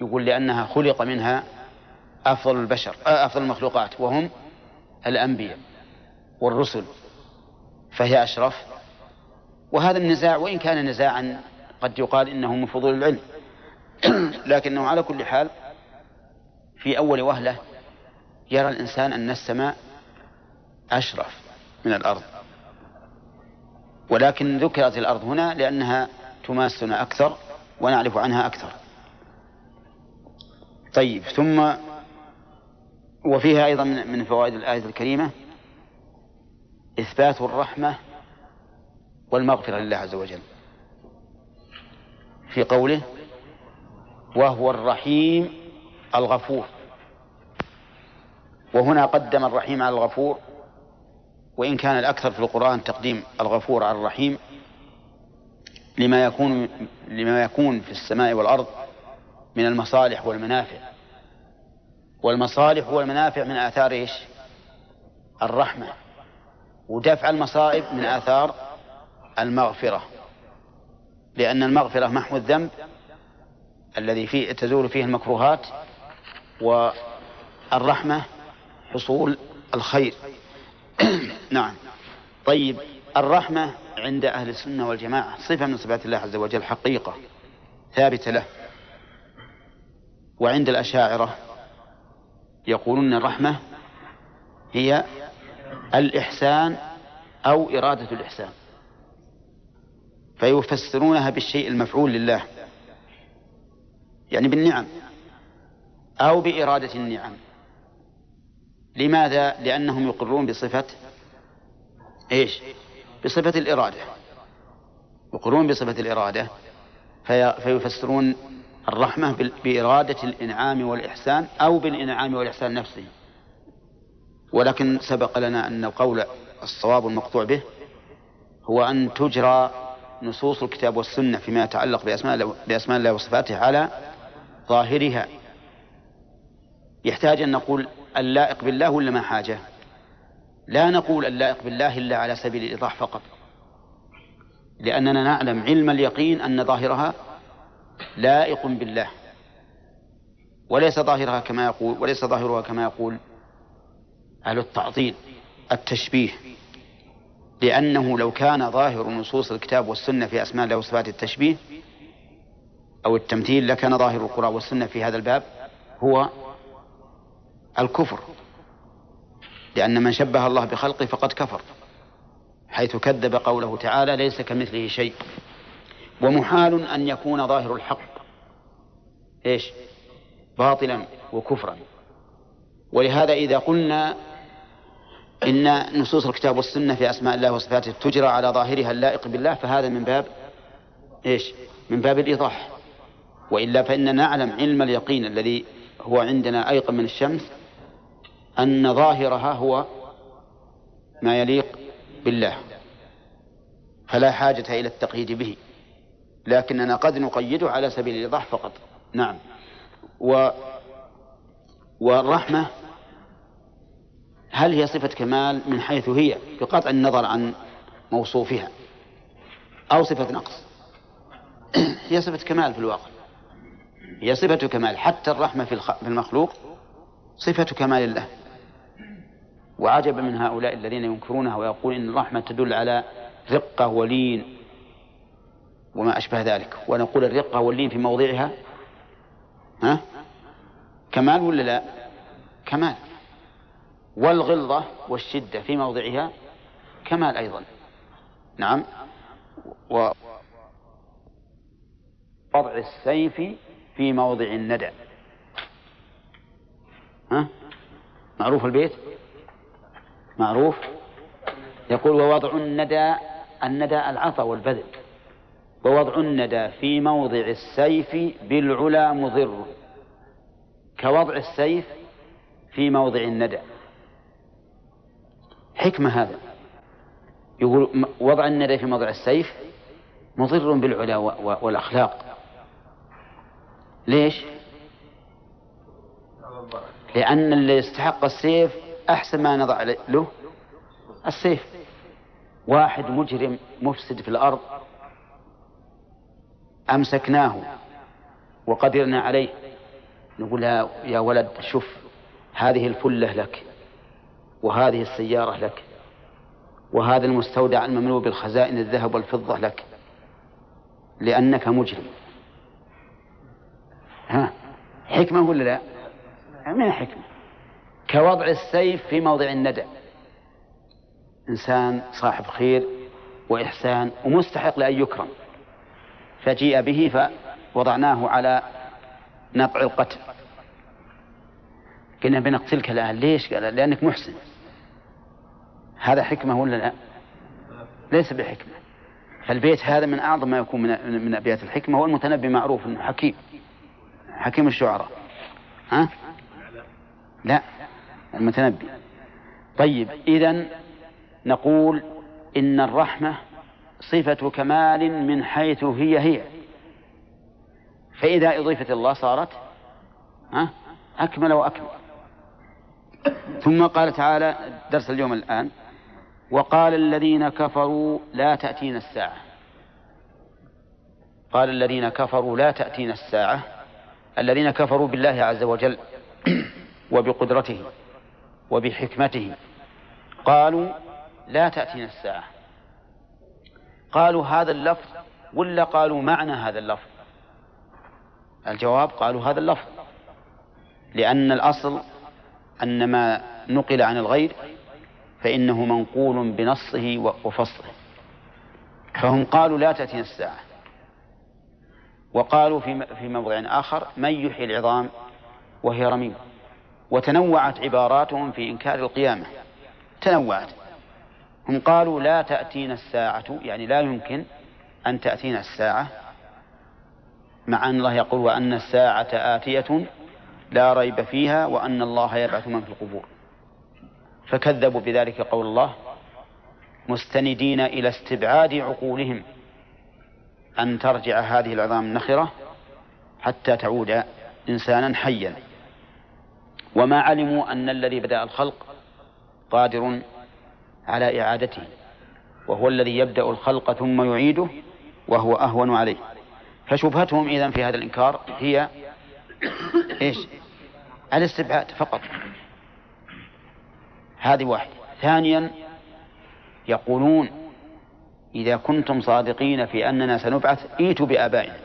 يقول لأنها خلق منها أفضل البشر آه، أفضل المخلوقات وهم الأنبياء والرسل. فهي أشرف. وهذا النزاع وإن كان نزاعا قد يقال إنه من فضول العلم. لكنه على كل حال في أول وهلة يرى الإنسان أن السماء أشرف من الأرض. ولكن ذكرت الأرض هنا لأنها تماسنا أكثر ونعرف عنها أكثر. طيب ثم وفيها أيضا من فوائد الآية الكريمة. إثبات الرحمة والمغفرة لله عز وجل. في قوله وهو الرحيم الغفور. وهنا قدم الرحيم على الغفور وإن كان الأكثر في القرآن تقديم الغفور على الرحيم لما يكون لما يكون في السماء والأرض من المصالح والمنافع. والمصالح والمنافع من آثار إيش؟ الرحمة. ودفع المصائب من آثار المغفرة لأن المغفرة محو الذنب الذي فيه تزول فيه المكروهات والرحمة حصول الخير. نعم. طيب الرحمة عند أهل السنة والجماعة صفة من صفات الله عز وجل حقيقة ثابتة له. وعند الأشاعرة يقولون الرحمة هي الإحسان أو إرادة الإحسان. فيفسرونها بالشيء المفعول لله. يعني بالنعم. أو بإرادة النعم. لماذا؟ لأنهم يقرون بصفة إيش؟ بصفة الإرادة. يقرون بصفة الإرادة. في فيفسرون الرحمة بإرادة الإنعام والإحسان أو بالإنعام والإحسان نفسه. ولكن سبق لنا أن القول الصواب المقطوع به هو أن تجرى نصوص الكتاب والسنة فيما يتعلق بأسماء بأسماء الله وصفاته على ظاهرها. يحتاج أن نقول اللائق بالله ولا ما حاجة؟ لا نقول اللائق بالله إلا على سبيل الإيضاح فقط. لأننا نعلم علم اليقين أن ظاهرها لائق بالله. وليس ظاهرها كما يقول وليس ظاهرها كما يقول أهل التعطيل التشبيه. لأنه لو كان ظاهر نصوص الكتاب والسنة في أسماء الله وصفات التشبيه أو التمثيل لكان ظاهر القرآن والسنة في هذا الباب هو الكفر. لأن من شبه الله بخلقه فقد كفر حيث كذب قوله تعالى ليس كمثله شيء. ومحال أن يكون ظاهر الحق إيش؟ باطلا وكفرا. ولهذا إذا قلنا إن نصوص الكتاب والسنة في أسماء الله وصفاته تجرى على ظاهرها اللائق بالله فهذا من باب إيش؟ من باب الإيضاح. وإلا فإننا نعلم علم اليقين الذي هو عندنا أيقن من الشمس أن ظاهرها هو ما يليق بالله. فلا حاجة إلى التقييد به. لكننا قد نقيده على سبيل الإيضاح فقط. نعم. و والرحمة هل هي صفة كمال من حيث هي بقطع النظر عن موصوفها أو صفة نقص؟ هي صفة كمال في الواقع. هي صفة كمال. حتى الرحمة في المخلوق صفة كمال الله وعجب من هؤلاء الذين ينكرونها ويقول إن الرحمة تدل على رقة ولين وما أشبه ذلك. ونقول الرقة واللين في موضعها ها؟ كمال ولا لا؟ كمال. والغلظة والشدة في موضعها كمال أيضا. نعم. و وضع السيف في موضع الندى. ها؟ معروف البيت؟ معروف. يقول ووضع الندى الندى العطا والبذل. ووضع الندى في موضع السيف بالعلا مضر. كوضع السيف في موضع الندى. حكمة هذا. يقول وضع الندى في موضع السيف مضر بالعلا والأخلاق. ليش؟ لأن اللي يستحق السيف أحسن ما نضع له السيف. واحد مجرم مفسد في الأرض أمسكناه وقدرنا عليه. نقول يا ولد شوف هذه الفلة لك. وهذه السيارة لك وهذا المستودع المملوء بالخزائن الذهب والفضة لك لأنك مجرم. ها؟ حكمة ولا لا؟ من حكمة كوضع السيف في موضع الندى. إنسان صاحب خير وإحسان ومستحق لأن يكرم. فجيء به فوضعناه على نطع القتل. قلنا بنقتلك الآن. ليش؟ قال لأنك محسن. هذا حكمة ولا لا؟ ليس بحكمة. فالبيت هذا من أعظم ما يكون من, من أبيات الحكمة والمتنبي معروف أنه حكيم. حكيم الشعراء. ها؟ لا المتنبي. طيب إذا نقول إن الرحمة صفة كمال من حيث هي هي. فإذا أضيفت الله صارت ها؟ أكمل وأكمل. ثم قال تعالى درس اليوم الآن وقال الذين كفروا لا تأتينا الساعة. قال الذين كفروا لا تأتينا الساعة. الذين كفروا بالله عز وجل وبقدرته وبحكمته. قالوا لا تأتينا الساعة. قالوا هذا اللفظ ولا قالوا معنى هذا اللفظ؟ الجواب قالوا هذا اللفظ. لأن الأصل أن ما نقل عن الغير فإنه منقول بنصه وفصله. فهم قالوا لا تأتينا الساعة. وقالوا في في موضع آخر من يحيي العظام وهي رميم؟ وتنوعت عباراتهم في إنكار القيامة. تنوعت. هم قالوا لا تأتينا الساعة يعني لا يمكن أن تأتينا الساعة مع أن الله يقول وأن الساعة آتية لا ريب فيها وأن الله يبعث من في القبور. فكذبوا بذلك قول الله مستندين إلى استبعاد عقولهم أن ترجع هذه العظام النخرة حتى تعود إنسانا حيا. وما علموا أن الذي بدأ الخلق قادر على إعادته وهو الذي يبدأ الخلق ثم يعيده وهو أهون عليه. فشبهتهم إذا في هذا الإنكار هي إيش؟ الاستبعاد فقط. هذه واحدة. ثانيا يقولون إذا كنتم صادقين في أننا سنبعث ائتوا بآبائنا.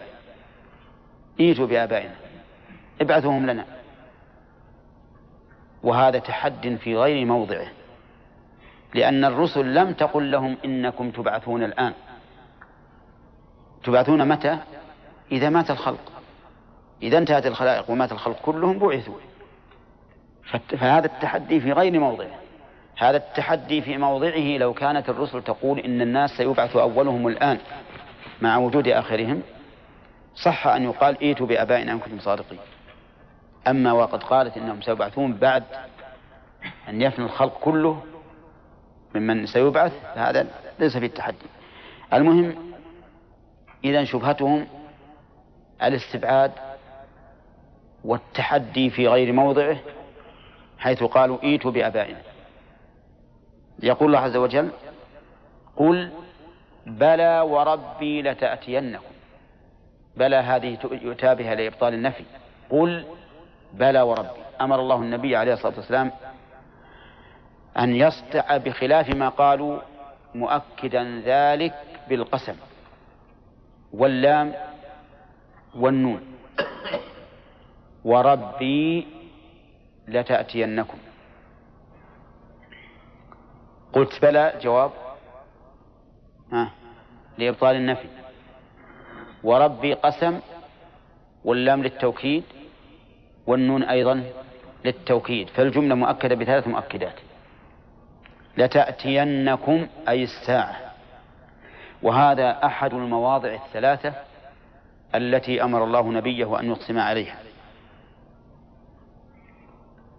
ائتوا بآبائنا. ابعثوهم لنا. وهذا تحد في غير موضعه. لأن الرسل لم تقل لهم إنكم تبعثون الآن. تبعثون متى؟ إذا مات الخلق. إذا انتهت الخلائق ومات الخلق كلهم بعثوا. فهذا التحدي في غير موضعه. هذا التحدي في موضعه لو كانت الرسل تقول إن الناس سيبعث أولهم الآن مع وجود آخرهم صح أن يقال ائتوا بآبائنا إن كنتم صادقين. أما وقد قالت إنهم سيبعثون بعد أن يفنى الخلق كله ممن سيبعث فهذا ليس في التحدي. المهم إذا شبهتهم الاستبعاد والتحدي في غير موضعه حيث قالوا إيتوا بآبائنا. يقول الله عز وجل قل بلى وربي لتأتينكم. بلى هذه يؤتى بها لإبطال النفي. قل بلى وربي. أمر الله النبي عليه الصلاة والسلام أن يصدع بخلاف ما قالوا مؤكدا ذلك بالقسم واللام والنون. وربي لتأتينكم. قلت بلى جواب. ها. لإبطال النفي. وربي قسم واللام للتوكيد والنون أيضا للتوكيد فالجملة مؤكدة بثلاث مؤكدات. لتأتينكم أي الساعة. وهذا أحد المواضع الثلاثة التي أمر الله نبيه أن يقسم عليها.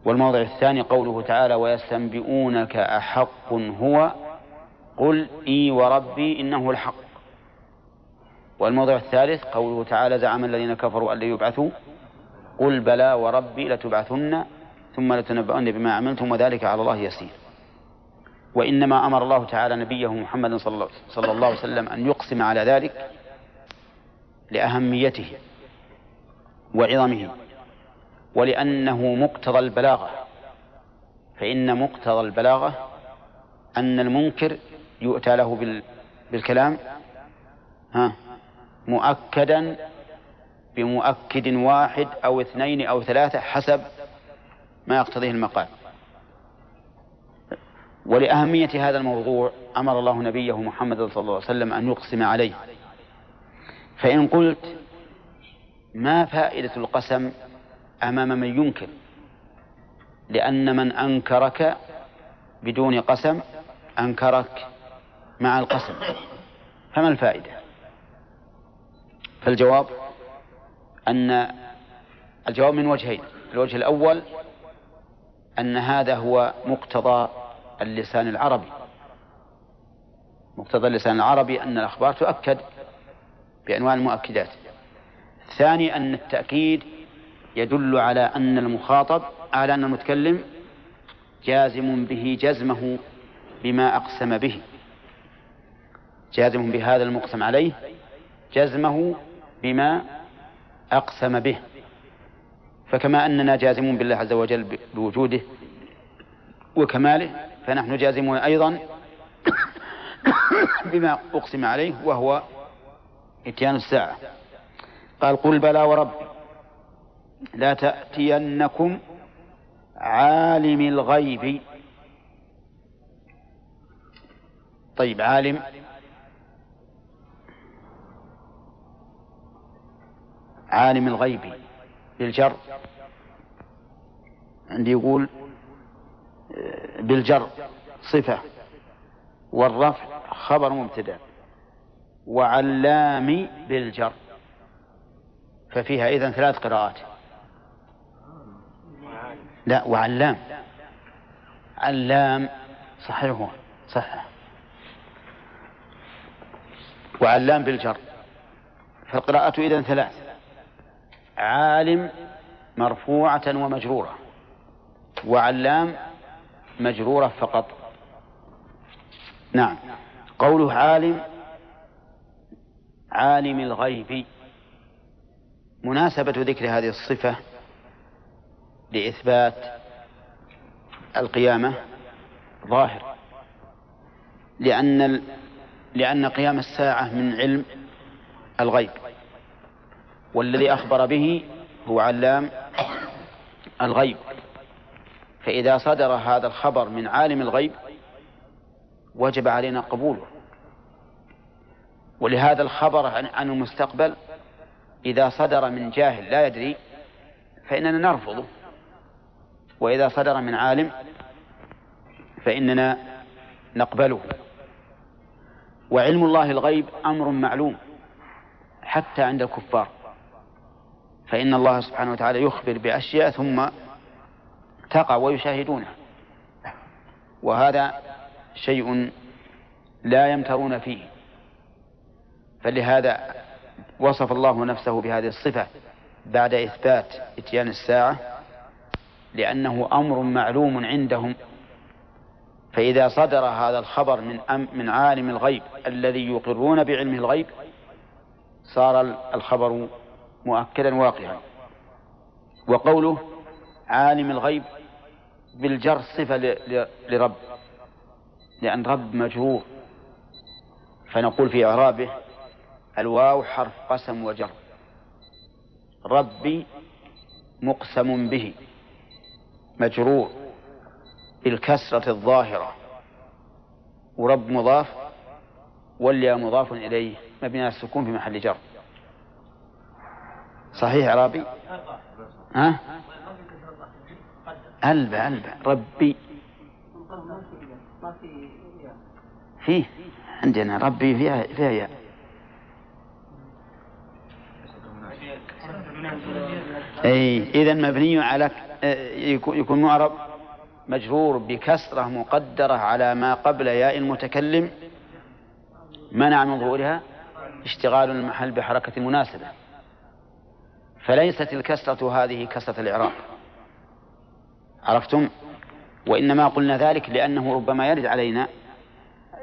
والموضع الثاني قوله تعالى ويستنبئونك أحق هو قل إي وربي إنه الحق. والموضع الثالث قوله تعالى زعم الذين كفروا أن يبعثوا قل بلى وربي لتبعثن ثم لتنبؤن بما عملتم وذلك على الله يسير. وإنما أمر الله تعالى نبيه محمد صلى الله عليه وسلم أن يقسم على ذلك لأهميته وعظمه. ولأنه مقتضى البلاغة. فإن مقتضى البلاغة أن المنكر يؤتى له بالكلام ها مؤكدا بمؤكد واحد أو اثنين أو ثلاثة حسب ما يقتضيه المقال. ولأهمية هذا الموضوع أمر الله نبيه محمد صلى الله عليه وسلم أن يقسم عليه. فإن قلت ما فائدة القسم أمام من ينكر لأن من أنكرك بدون قسم أنكرك مع القسم. فما الفائدة؟ فالجواب أن الجواب من وجهين الوجه الأول أن هذا هو مقتضى اللسان العربي. مقتضى اللسان العربي أن الأخبار تؤكد بأنواع المؤكدات. الثاني أن التأكيد يدل على أن المخاطب على أن المتكلم جازم به جزمه بما أقسم به. جازم بهذا المقسم عليه جزمه بما أقسم به. فكما أننا جازمون بالله عز وجل بوجوده وكماله فنحن جازمون أيضا بما أقسم عليه وهو إتيان الساعة. قال قل بلى وربي لا تأتينكم عالم الغيب. طيب عالم. عالم الغيب بالجر عندي يقول بالجر صفة. والرفع خبر مبتدأ. وعلام بالجر. ففيها إذن ثلاث قراءات. لا وعلام. علام صحيح صح وعلام بالجر. فالقراءة إذن ثلاث. عالم مرفوعة ومجرورة. وعلام مجرورة فقط. نعم. قوله عالم عالم الغيب. مناسبة ذكر هذه الصفة لإثبات القيامة ظاهر. لأن لأن قيام الساعة من علم الغيب والذي أخبر به هو علام الغيب. فإذا صدر هذا الخبر من عالم الغيب وجب علينا قبوله. ولهذا الخبر عن المستقبل إذا صدر من جاهل لا يدري فإننا نرفضه. وإذا صدر من عالم فإننا نقبله. وعلم الله الغيب أمر معلوم حتى عند الكفار. فإن الله سبحانه وتعالى يخبر بأشياء ثم تقع ويشاهدونها وهذا شيء لا يمترون فيه. فلهذا وصف الله نفسه بهذه الصفة بعد إثبات إتيان الساعة لأنه أمر معلوم عندهم. فإذا صدر هذا الخبر من أم من عالم الغيب الذي يقرون بعلمه الغيب صار الخبر مؤكدا واقعا. وقوله عالم الغيب بالجر صفة لرب لأن رب مجرور. فنقول في إعرابه الواو حرف قسم وجر. ربي مقسم به. مجرور بالكسرة الظاهرة. ورب مضاف والياء مضاف إليه. مبني على السكون في محل جر. صحيح عربي ها؟ ألبى ألبى ربي. فيه. عندنا ربي فيها فيها ياء. أي إذا مبني على يكون معرب مجرور بكسرة مقدرة على ما قبل ياء المتكلم منع من ظهورها اشتغال المحل بحركة مناسبة. فليست الكسرة هذه كسرة الإعراب. عرفتم؟ وإنما قلنا ذلك لأنه ربما يرد علينا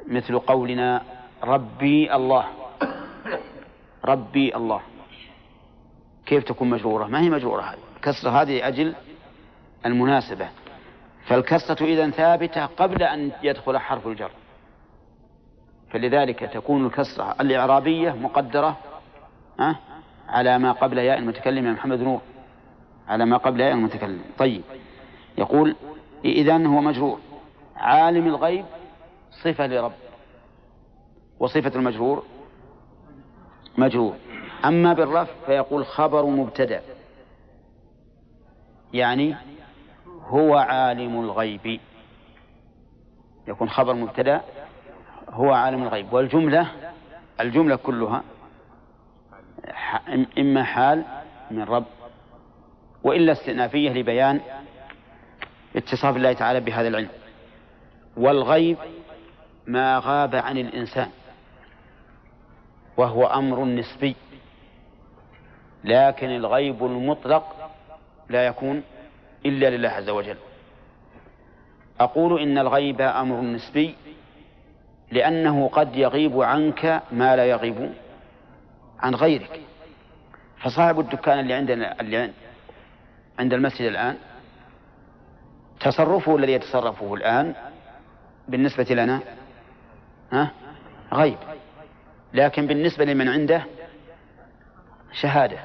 مثل قولنا ربي الله. ربي الله. كيف تكون مجرورة؟ ما هي مجرورة هذه؟ الكسرة هذه أجل المناسبة. فالكسرة إذا ثابتة قبل أن يدخل حرف الجر. فلذلك تكون الكسرة الإعرابية مقدرة أه؟ على ما قبل ياء المتكلم يا محمد نور. على ما قبل ياء المتكلم. طيب. يقول إذا هو مجرور. عالم الغيب صفة لرب. وصفة المجرور مجرور. أما بالرفع فيقول خبر مبتدأ. يعني هو عالم الغيب. يكون خبر مبتدأ هو عالم الغيب. والجملة الجملة كلها إما حال من رب وإلا استئنافية لبيان اتصاف الله تعالى بهذا العلم. والغيب ما غاب عن الإنسان وهو أمر نسبي لكن الغيب المطلق لا يكون إلا لله عز وجل. أقول إن الغيب أمر نسبي لأنه قد يغيب عنك ما لا يغيب عن غيرك. فصاحب الدكان اللي عندنا اللي عند المسجد الآن تصرفه الذي يتصرفه الآن بالنسبة لنا؟ ها؟ غيب. لكن بالنسبة لمن عنده شهادة.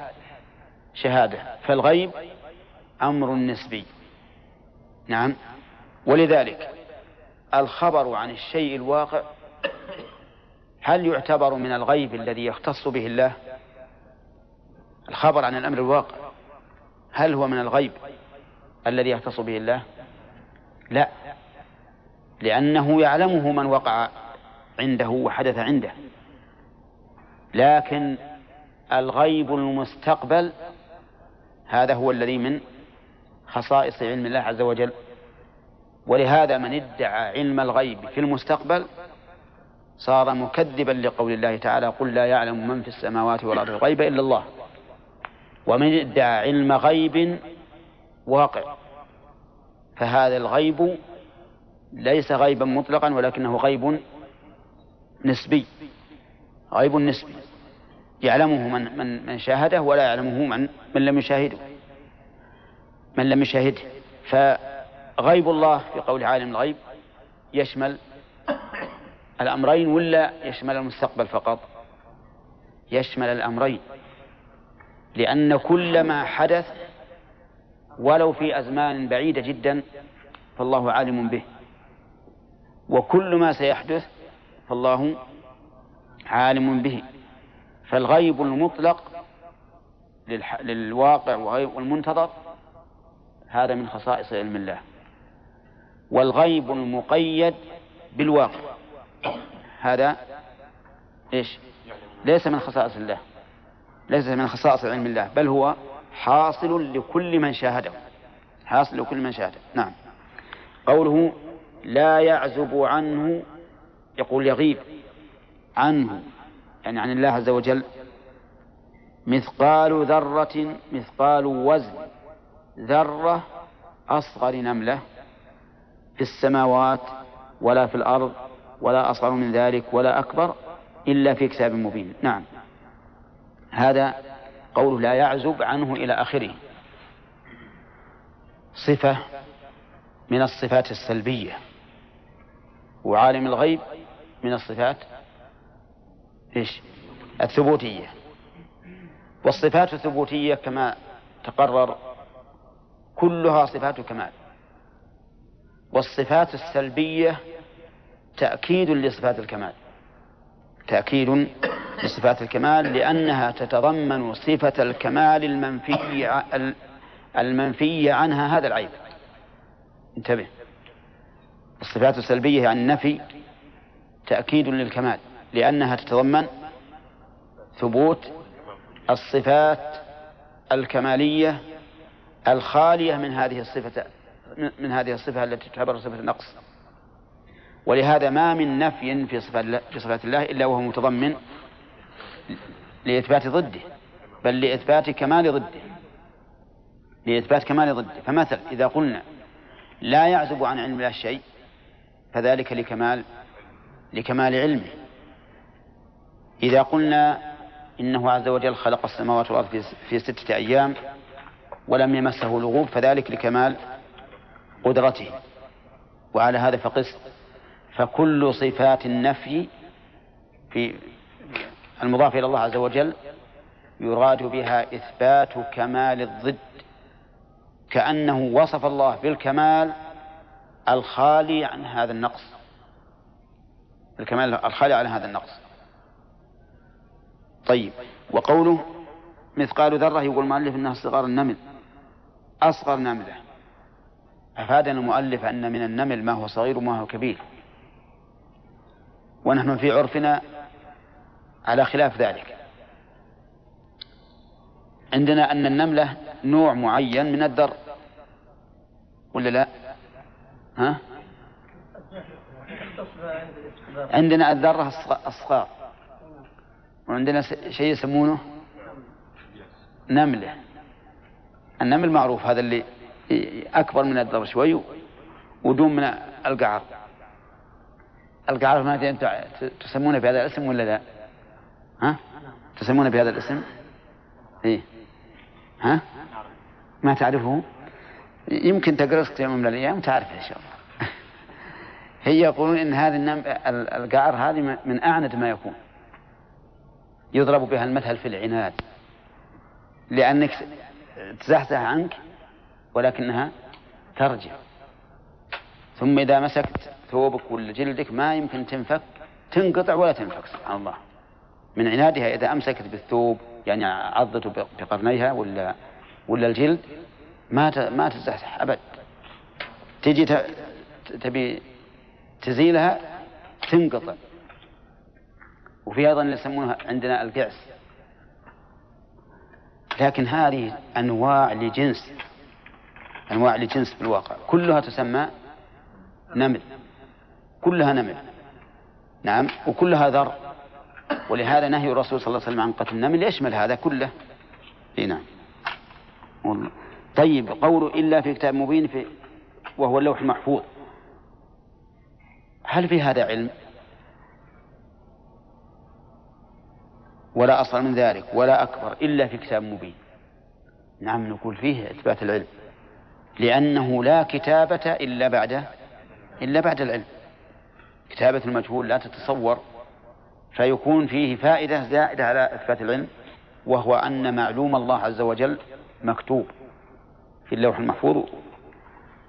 شهادة. فالغيب أمر نسبي. نعم. ولذلك الخبر عن الشيء الواقع هل يعتبر من الغيب الذي يختص به الله؟ الخبر عن الأمر الواقع هل هو من الغيب الذي يختص به الله؟ لا. لأنه يعلمه من وقع عنده وحدث عنده. لكن الغيب المستقبل هذا هو الذي من خصائص علم الله عز وجل. ولهذا من ادعى علم الغيب في المستقبل صار مكذبا لقول الله تعالى قل لا يعلم من في السماوات والأرض الغيب إلا الله. ومن ادعى علم غيب واقع. فهذا الغيب ليس غيبا مطلقا ولكنه غيب نسبي. غيب نسبي. يعلمه من من من شاهده ولا يعلمه من من لم يشاهده. من لم يشاهده فغيب الله في قول عالم الغيب يشمل الأمرين ولا يشمل المستقبل فقط؟ يشمل الأمرين لأن كل ما حدث ولو في أزمان بعيدة جدا فالله عالم به وكل ما سيحدث فالله عالم به. فالغيب المطلق للواقع والمنتظر هذا من خصائص علم الله. والغيب المقيد بالواقع. هذا إيش؟ ليس من خصائص الله. ليس من خصائص علم الله بل هو حاصل لكل من شاهده. حاصل لكل من شاهده. نعم. قوله لا يعزب عنه يقول يغيب عنه يعني عن الله عز وجل مثقال ذرة مثقال وزن. ذرة أصغر نملة في السماوات ولا في الأرض ولا أصغر من ذلك ولا أكبر إلا في كتاب مبين. نعم. هذا قوله لا يعزب عنه إلى آخره. صفة من الصفات السلبية. وعالم الغيب من الصفات إيش؟ الثبوتية. والصفات الثبوتية كما تقرر كلها صفات كمال والصفات السلبية تأكيد لصفات الكمال. تأكيد لصفات الكمال لأنها تتضمن صفة الكمال المنفي المنفي عنها هذا العيب. انتبه. الصفات السلبية يعني النفي تأكيد للكمال لأنها تتضمن ثبوت الصفات الكمالية الخالية من هذه الصفة من هذه الصفة التي تعتبر صفة النقص. ولهذا ما من نفي في صفات في صفات الله إلا وهو متضمن لإثبات ضده بل لإثبات كمال ضده لإثبات كمال ضده. فمثل إذا قلنا لا يعزب عن علم الله شيء فذلك لكمال لكمال علمه. إذا قلنا إنه عز وجل خلق السماوات والأرض في ستة أيام ولم يمسه لغوب فذلك لكمال قدرته. وعلى هذا فقس. فكل صفات النفي في المضاف إلى الله عز وجل يراد بها إثبات كمال الضد. كأنه وصف الله بالكمال الخالي عن هذا النقص. الكمال الخالي عن هذا النقص. طيب وقوله مثقال ذرة يقول المؤلف أنها صغار النمل. أصغر نملة أفادنا المؤلف أن من النمل ما هو صغير وما هو كبير. ونحن في عرفنا على خلاف ذلك. عندنا أن النملة نوع معين من الذر. ولا لا؟ ها؟ عندنا الذرة الصغار. وعندنا شيء يسمونه نملة. النمل معروف هذا اللي أكبر من الذر شوي ودون من القعر القعر ما أدري أنتم تسمونه بهذا الاسم ولا لا؟ ها؟ تسمونه بهذا الاسم؟ إيه؟ ها؟ ما تعرفه؟ يمكن تقرأ يوم من الأيام تعرفه إن شاء الله. هي يقولون إن هذه النم... القعر هذه من أعند ما يكون. يضرب بها المثل في العناد. لأنك تزحزح عنك ولكنها ترجع. ثم إذا مسكت ثوبك ولا جلدك ما يمكن تنفك تنقطع ولا تنفك سبحان الله. من عنادها إذا أمسكت بالثوب يعني عضته بقرنيها ولا ولا الجلد ما ما تزحزح أبد. تجي تبي تزيلها تنقطع. وفي أيضا اللي يسمونها عندنا القعس. لكن هذه أنواع لجنس أنواع لجنس بالواقع. كلها تسمى نمل. كلها نمل. نعم وكلها ذر. ولهذا نهي الرسول صلى الله عليه وسلم عن قتل النمل. يشمل هذا كله. إي نعم. والله. طيب قوله إلا في كتاب مبين في وهو اللوح المحفوظ. هل في هذا علم؟ ولا أصل من ذلك ولا أكبر إلا في كتاب مبين. نعم نقول فيه إثبات العلم. لأنه لا كتابة إلا بعد إلا بعد العلم. كتابة المجهول لا تتصور فيكون فيه فائدة زائدة على إثبات العلم وهو أن معلوم الله عز وجل مكتوب في اللوح المحفوظ.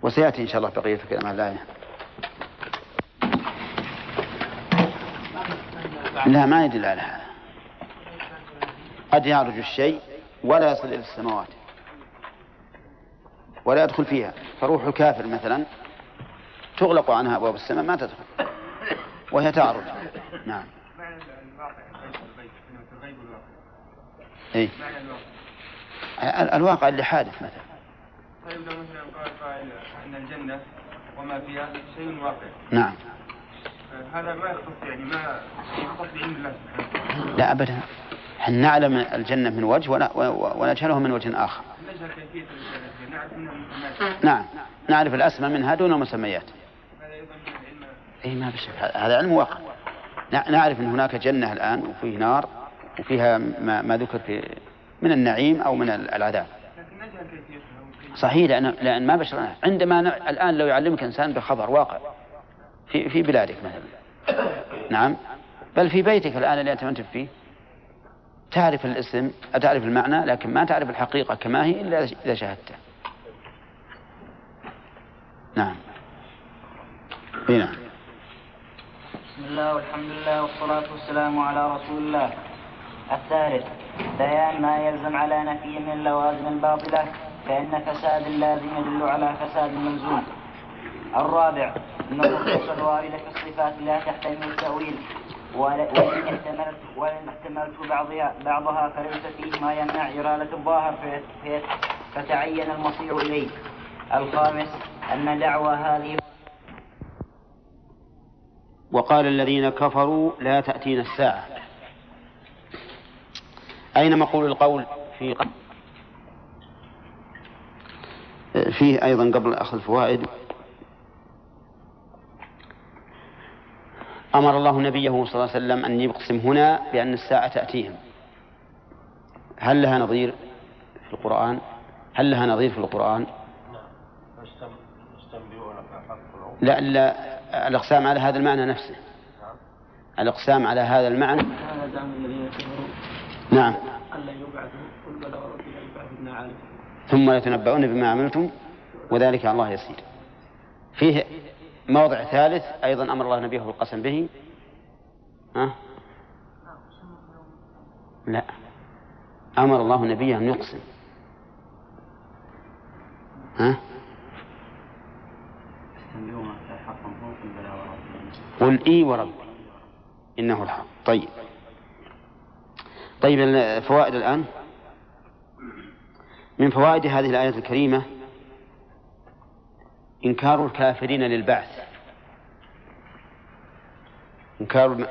وسيأتي إن شاء الله بقية كلام الآية. لا ما يدل على هذا. قد يعرج الشيء ولا يصل إلى السماوات ولا يدخل فيها. فروح الكافر مثلا تغلق عنها أبواب السماء ما تدخل. وهي تعرج. نعم. إيه؟ الواقع اللي حادث مثلا. طيب لو مثلا قال قائل أن الجنة وما فيها شيء واقع. نعم. هذا ما يختص يعني ما يختص بعلم الله سبحانه لا ابدا. إحنا نعلم الجنة من وجه ونجهله من وجه المسميات نعم. نعرف الأسماء منها دون علم اي ما بشك هذا علم واقع. نعرف أن هناك جنة الآن وفيه نار وفيها ما, ما ذكر في من النعيم أو من العذاب. صحيح لأن, لأن ما بشر عندما ن... الآن لو يعلمك إنسان بخبر واقع في في بلادك مثلا. نعم. بل في بيتك الآن اللي أنت فيه. تعرف الاسم تعرف المعنى لكن ما تعرف الحقيقة كما هي إلا إذا شاهدته. نعم. هنا نعم. بسم الله والحمد لله والصلاة والسلام على رسول الله. الثالث بيان ما يلزم على نفي من اللوازم الباطلة فإن فساد اللازم يدل على فساد الملزوم الرابع أن النصوص الواردة في الصفات لا تحتمل التأويل. وإن احتملت وإن احتملت بعضها بعضها فليس فيه ما يمنع إرادة الظاهر فتعين المصير إليه. الخامس أن دعوى هذه وقال الذين كفروا لا تأتينا الساعة. أين مقول القول في فيه أيضا قبل أخذ الفوائد أمر الله نبيه صلى الله عليه وسلم أن يقسم هنا بأن الساعة تأتيهم. هل لها نظير في القرآن؟ هل لها نظير في القرآن؟ لا لا الأقسام على هذا المعنى نفسه. الأقسام على هذا المعنى. نعم. ثم يتنبؤون بما عملتم وذلك على الله يسير. فيه موضع ثالث أيضا أمر الله نبيه بالقسم به. ها؟ لا. أمر الله نبيه أن يقسم. ها؟ قل إي وربي إنه الحق. طيب. طيب الفوائد الآن. من فوائد هذه الآية الكريمة إنكار الكافرين للبعث. إنكار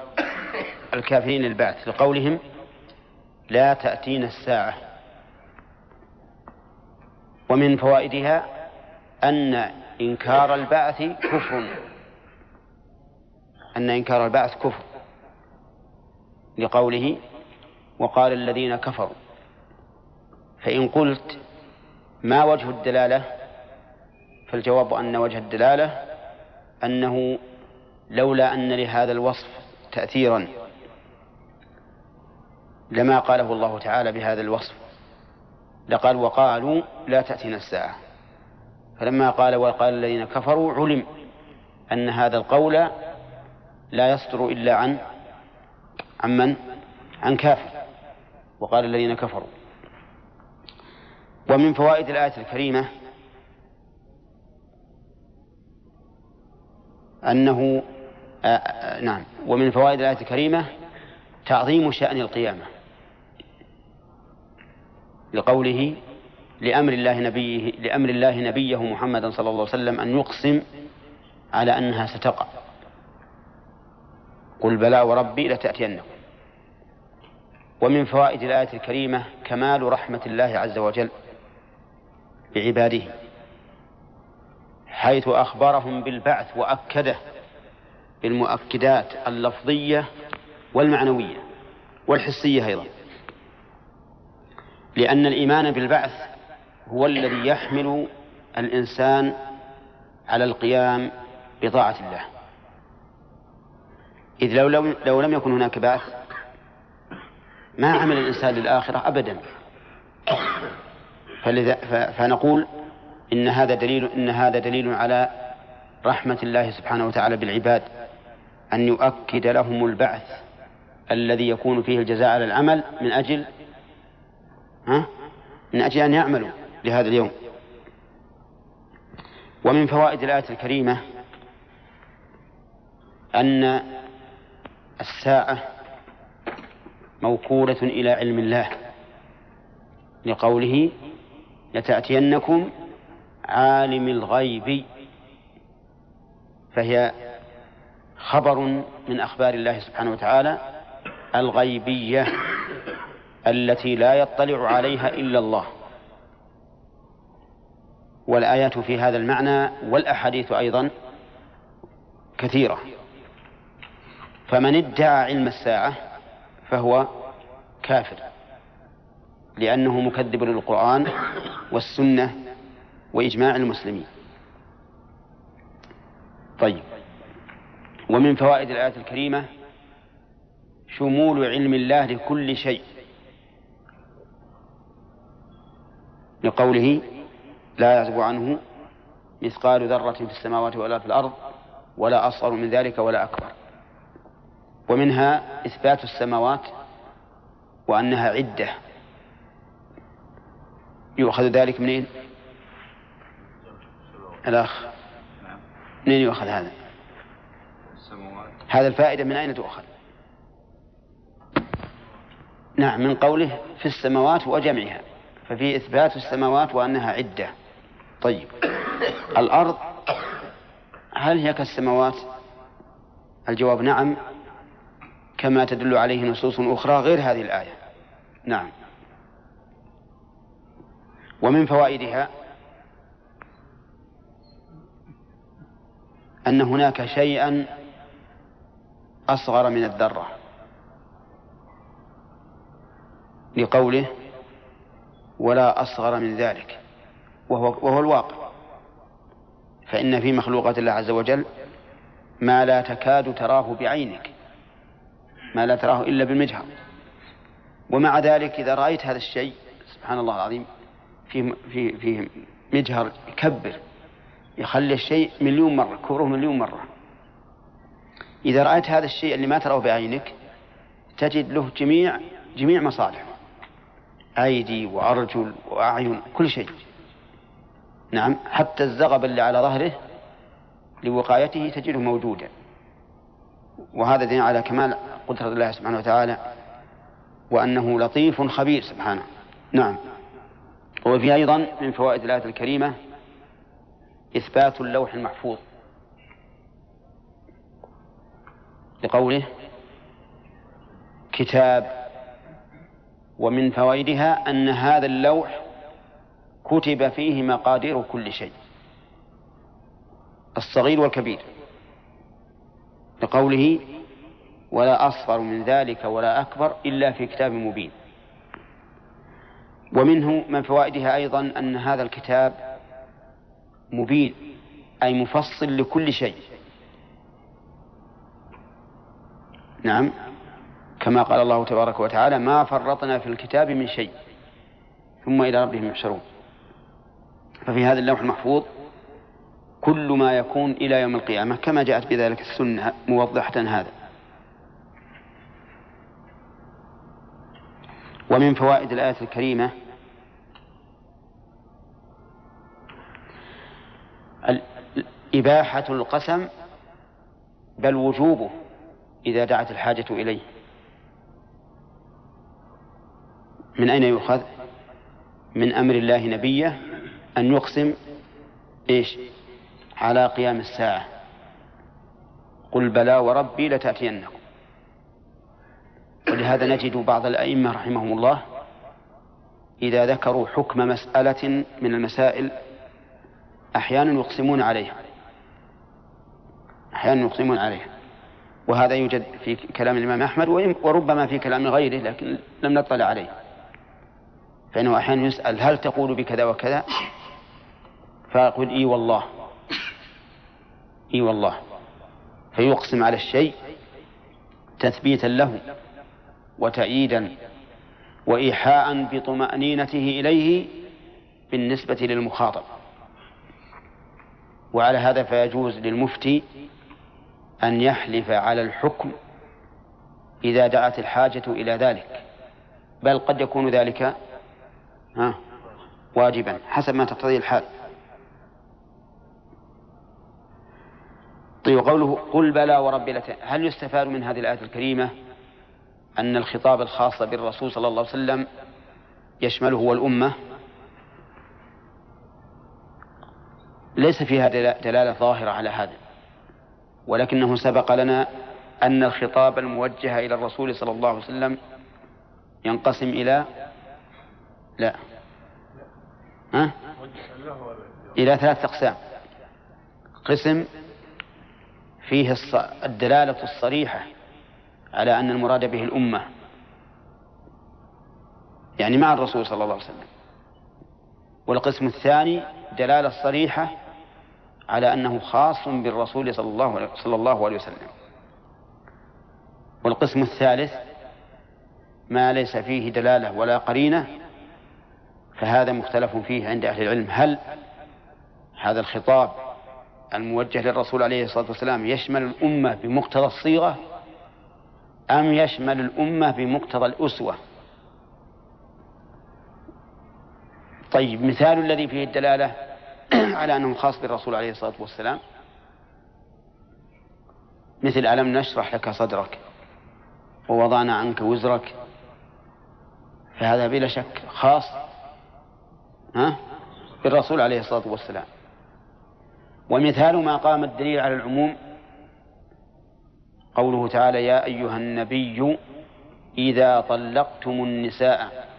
الكافرين للبعث. لقولهم لا تأتينا الساعة. ومن فوائدها أن إنكار البعث كفر. أن إنكار البعث كفر. لقوله وقال الذين كفروا. فإن قلت ما وجه الدلالة؟ فالجواب أن وجه الدلالة أنه لولا أن لهذا الوصف تأثيرا لما قاله الله تعالى بهذا الوصف لقال وقالوا لا تأتينا الساعة. فلما قال وقال الذين كفروا علم أن هذا القول لا يصدر إلا عن عن من؟ عن كافر. وقال الذين كفروا. ومن فوائد الآية الكريمة أنه آآ آآ نعم ومن فوائد الآية الكريمة تعظيم شأن القيامة لقوله لأمر الله نبيه لأمر الله نبيه محمدا صلى الله عليه وسلم أن يقسم على أنها ستقع. قل بلى وربي لتأتينكم. ومن فوائد الآية الكريمة كمال رحمة الله عز وجل بعباده حيث أخبرهم بالبعث وأكده بالمؤكدات اللفظية والمعنوية والحسية أيضا. لأن الإيمان بالبعث هو الذي يحمل الإنسان على القيام بطاعة الله. إذ لو, لو, لو لم يكن هناك بعث ما عمل الإنسان للآخرة أبدا. فلذا فنقول إن هذا دليل إن هذا دليل على رحمة الله سبحانه وتعالى بالعباد أن يؤكد لهم البعث الذي يكون فيه الجزاء على العمل من أجل ها؟ من أجل أن يعملوا لهذا اليوم ومن فوائد الآية الكريمة أن الساعة موكولة إلى علم الله لقوله لتأتينكم عالم الغيب. فهي خبر من أخبار الله سبحانه وتعالى الغيبية التي لا يطلع عليها إلا الله. والآيات في هذا المعنى والأحاديث أيضا كثيرة. فمن ادعى علم الساعة فهو كافر لأنه مكذب للقرآن والسنة وإجماع المسلمين. طيب. ومن فوائد الآية الكريمة شمول علم الله لكل شيء. لقوله لا يعزب عنه مثقال ذرة في السماوات ولا في الأرض ولا أصغر من ذلك ولا أكبر. ومنها إثبات السماوات وأنها عدة. يؤخذ ذلك منين؟ الأخ. منين يؤخذ هذا؟ هذا الفائدة من أين تؤخذ؟ نعم من قوله في السماوات وجمعها ففي إثبات السماوات وأنها عدة. طيب. الأرض هل هي كالسماوات؟ الجواب نعم. كما تدل عليه نصوص أخرى غير هذه الآية. نعم. ومن فوائدها أن هناك شيئا أصغر من الذرة. لقوله ولا أصغر من ذلك وهو, وهو الواقع. فإن في مخلوقات الله عز وجل ما لا تكاد تراه بعينك ما لا تراه إلا بالمجهر. ومع ذلك إذا رأيت هذا الشيء سبحان الله العظيم في في في مجهر يكبر. يخلي الشيء مليون مرة كبره مليون مرة. إذا رأيت هذا الشيء اللي ما تراه بعينك تجد له جميع جميع مصالح أيدي وأرجل وأعين كل شيء. نعم حتى الزغب اللي على ظهره لوقايته تجده موجودا. وهذا دين على كمال قدرة الله سبحانه وتعالى وأنه لطيف خبير سبحانه. نعم. وفي أيضا من فوائد الآية الكريمة إثبات اللوح المحفوظ. لقوله كتاب ومن فوائدها أن هذا اللوح كتب فيه مقادير كل شيء الصغير والكبير. لقوله ولا أصغر من ذلك ولا أكبر إلا في كتاب مبين. ومنه من فوائدها أيضا أن هذا الكتاب مبين أي مفصل لكل شيء. نعم. كما قال الله تبارك وتعالى ما فرطنا في الكتاب من شيء. ثم إلى ربهم يحشرون. ففي هذا اللوح المحفوظ كل ما يكون إلى يوم القيامة كما جاءت بذلك السنة موضحة هذا. ومن فوائد الآية الكريمة إباحة القسم بل وجوبه إذا دعت الحاجة إليه. من أين يؤخذ؟ من أمر الله نبيه أن يقسم إيش؟ على قيام الساعة. قل بلى وربي لتأتينكم. ولهذا نجد بعض الأئمة رحمهم الله إذا ذكروا حكم مسألة من المسائل أحيانا يقسمون عليها. أحيانا يقسمون عليها. وهذا يوجد في كلام الإمام أحمد وربما في كلام غيره لكن لم نطلع عليه. فإنه أحيانا يسأل هل تقول بكذا وكذا؟ فيقول إي والله. إي والله. فيقسم على الشيء تثبيتا له وتأييدا وإيحاء بطمأنينته إليه بالنسبة للمخاطب. وعلى هذا فيجوز للمفتي أن يحلف على الحكم إذا دعت الحاجة إلى ذلك. بل قد يكون ذلك واجبا حسب ما تقتضي الحال. طيب قوله قل بلى ورب هل يستفاد من هذه الآية الكريمة أن الخطاب الخاص بالرسول صلى الله عليه وسلم يشمله والأمة ليس فيها دلالة ظاهرة على هذا ولكنه سبق لنا أن الخطاب الموجه إلى الرسول صلى الله عليه وسلم ينقسم إلى لا ها؟ إلى ثلاث أقسام قسم فيه الدلالة الصريحة على أن المراد به الأمة يعني مع الرسول صلى الله عليه وسلم والقسم الثاني دلالة صريحة على أنه خاص بالرسول صلى الله صلى الله عليه وسلم. والقسم الثالث ما ليس فيه دلالة ولا قرينة فهذا مختلف فيه عند أهل العلم. هل هذا الخطاب الموجه للرسول عليه الصلاة والسلام يشمل الأمة بمقتضى الصيغة أم يشمل الأمة بمقتضى الأسوة؟ طيب مثال الذي فيه الدلالة على أنه خاص بالرسول عليه الصلاة والسلام. مثل ألم نشرح لك صدرك ووضعنا عنك وزرك؟ فهذا بلا شك خاص ها بالرسول عليه الصلاة والسلام. ومثال ما قام الدليل على العموم قوله تعالى يا أيها النبي إذا طلقتم النساء.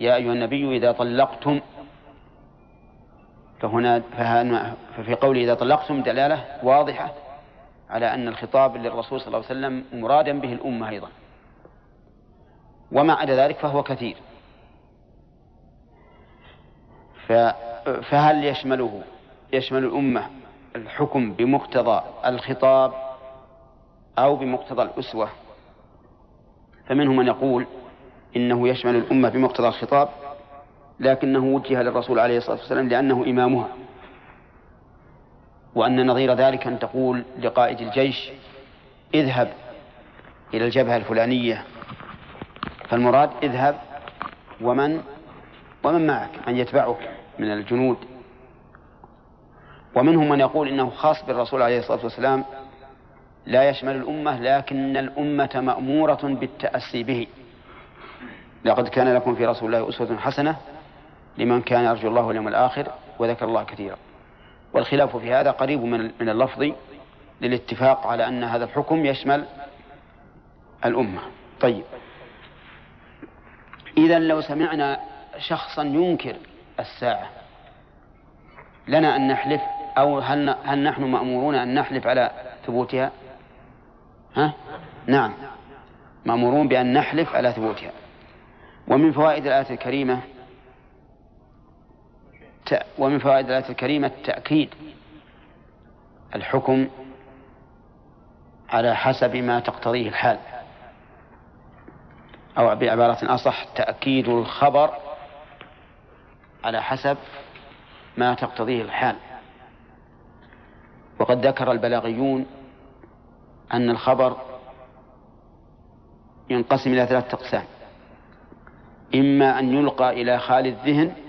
يا أيها النبي إذا طلقتم فهنا ففي قوله إذا طلقتم دلالة واضحة على أن الخطاب للرسول صلى الله عليه وسلم مرادا به الأمة أيضا. وما عدا ذلك فهو كثير. فهل يشمله يشمل الأمة الحكم بمقتضى الخطاب أو بمقتضى الأسوة؟ فمنهم من يقول إنه يشمل الأمة بمقتضى الخطاب لكنه وجه للرسول عليه الصلاة والسلام لأنه إمامها. وأن نظير ذلك أن تقول لقائد الجيش اذهب إلى الجبهة الفلانية. فالمراد اذهب ومن ومن معك من يتبعك من الجنود. ومنهم من يقول إنه خاص بالرسول عليه الصلاة والسلام لا يشمل الأمة لكن الأمة مأمورة بالتأسي به. لقد كان لكم في رسول الله أسوة حسنة لمن كان يرجو الله واليوم الآخر وذكر الله كثيرا. والخلاف في هذا قريب من من اللفظ للاتفاق على أن هذا الحكم يشمل الأمة. طيب. إذا لو سمعنا شخصا ينكر الساعة لنا أن نحلف أو هل, هل نحن مأمورون أن نحلف على ثبوتها؟ ها؟ نعم. مأمورون بأن نحلف على ثبوتها. ومن فوائد الآية الكريمة ومن فوائد الآية الكريمة تأكيد الحكم على حسب ما تقتضيه الحال. أو بعبارة أصح تأكيد الخبر على حسب ما تقتضيه الحال. وقد ذكر البلاغيون أن الخبر ينقسم إلى ثلاثة أقسام. إما أن يلقى إلى خالي الذهن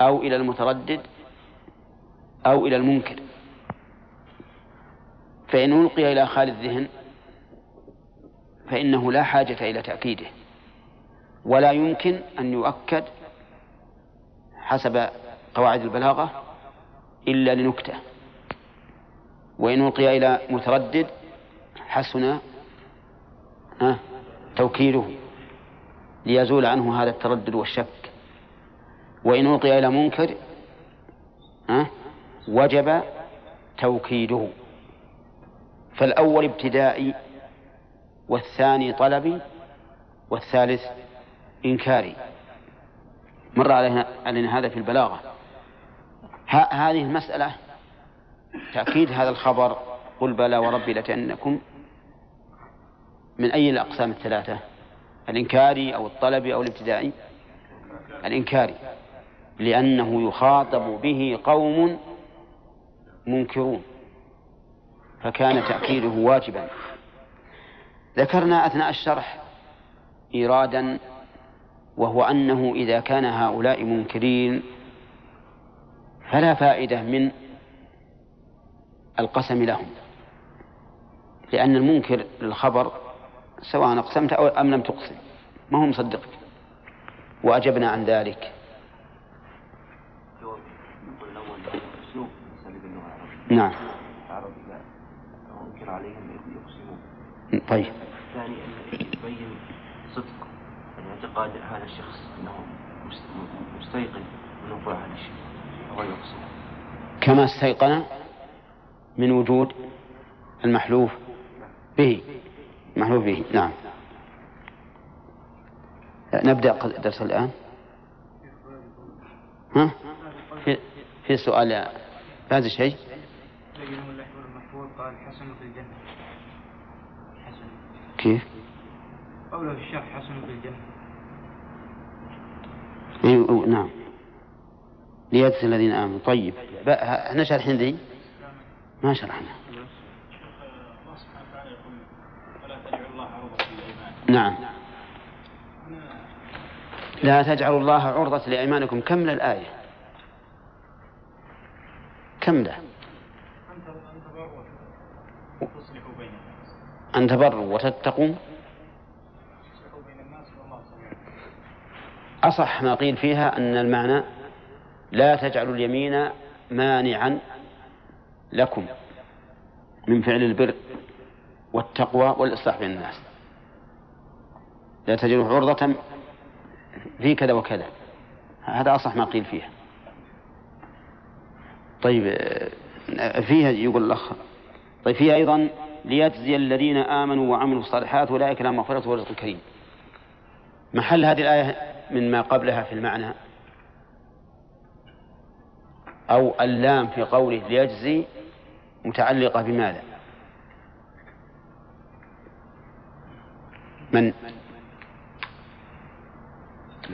أو إلى المتردد أو إلى المنكر. فإن ألقي إلى خالي الذهن فإنه لا حاجة إلى تأكيده ولا يمكن أن يؤكد حسب قواعد البلاغة إلا لنكتة. وإن ألقي إلى متردد حسن توكيله ليزول عنه هذا التردد والشك. وإن ألقي إلى منكر وجب توكيده. فالأول ابتدائي والثاني طلبي والثالث إنكاري. مر علينا, هذا في البلاغة. هذه المسألة تأكيد هذا الخبر. قل بلى وربي لتأنكم. من أي الأقسام الثلاثة؟ الإنكاري أو الطلبي أو الابتدائي؟ الإنكاري. لأنه يخاطب به قوم منكرون فكان تأكيده واجبا. ذكرنا أثناء الشرح إيرادا وهو أنه إذا كان هؤلاء منكرين فلا فائدة من القسم لهم لأن المنكر للخبر سواء أقسمت أو أم لم تقسم ما هو مصدقك وأجبنا عن ذلك. نعم. طيب. الثاني أن يبين صدق اعتقاد هذا الشخص أنه مستيقن من وقوع هذا الشيء وهو يقصد. كما استيقن من وجود المحلوف به. محلوف به. نعم. نبدأ الدرس الآن. ها؟ في, في سؤال هذا الشيء قال حسن في الجنة. حسن. كيف؟ قوله الشيخ حسن في الجنة. أيوة نعم. ليجزي الذين آمنوا. طيب. إحنا شارحين ذي ما شرحنا. نعم. لا تجعلوا الله عرضة لأيمانكم. كم الآية كم له أن تبروا وتتقوا أصح ما قيل فيها أن المعنى لا تجعلوا اليمين مانعا لكم من فعل البر والتقوى والإصلاح بين الناس. لا تجعلوا عرضة في كذا وكذا. هذا أصح ما قيل فيها. طيب فيها يقول الأخ طيب فيها أيضا ليجزي الذين آمنوا وعملوا الصالحات أولئك لهم مغفرة ورزق كريم. محل هذه الآية من ما قبلها في المعنى. أو اللام في قوله ليجزي متعلقة بماذا؟ من؟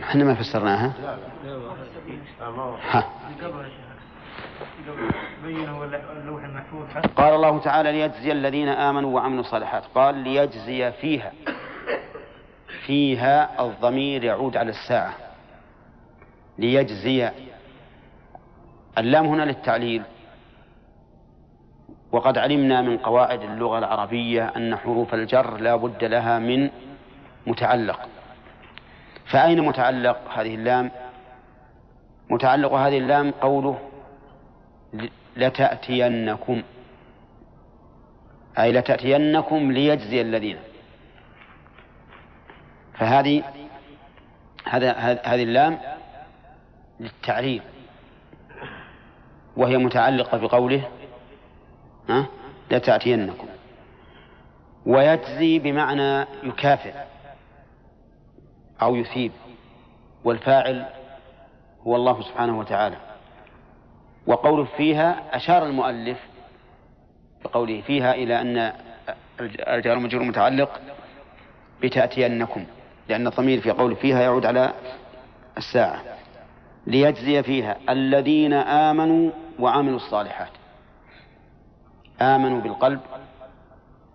إحنا ما فسرناها. ها. قال الله تعالى ليجزي الذين آمنوا وعملوا الصالحات. قال ليجزي فيها. فيها الضمير يعود على الساعة. ليجزي. اللام هنا للتعليل. وقد علمنا من قواعد اللغة العربية أن حروف الجر لا بد لها من متعلق. فأين متعلق هذه اللام؟ متعلق هذه اللام قوله لتأتينكم. أي لتأتينكم ليجزي الذين. فهذه هذا هذه اللام للتعريف وهي متعلقة بقوله ها؟ لتأتينكم. ويجزي بمعنى يكافئ أو يثيب. والفاعل هو الله سبحانه وتعالى. وقوله فيها أشار المؤلف بقوله فيها إلى أن الجار المجرور متعلق بتأتينكم لأن الضمير في قوله فيها يعود على الساعة ليجزي فيها الذين آمنوا وعملوا الصالحات. آمنوا بالقلب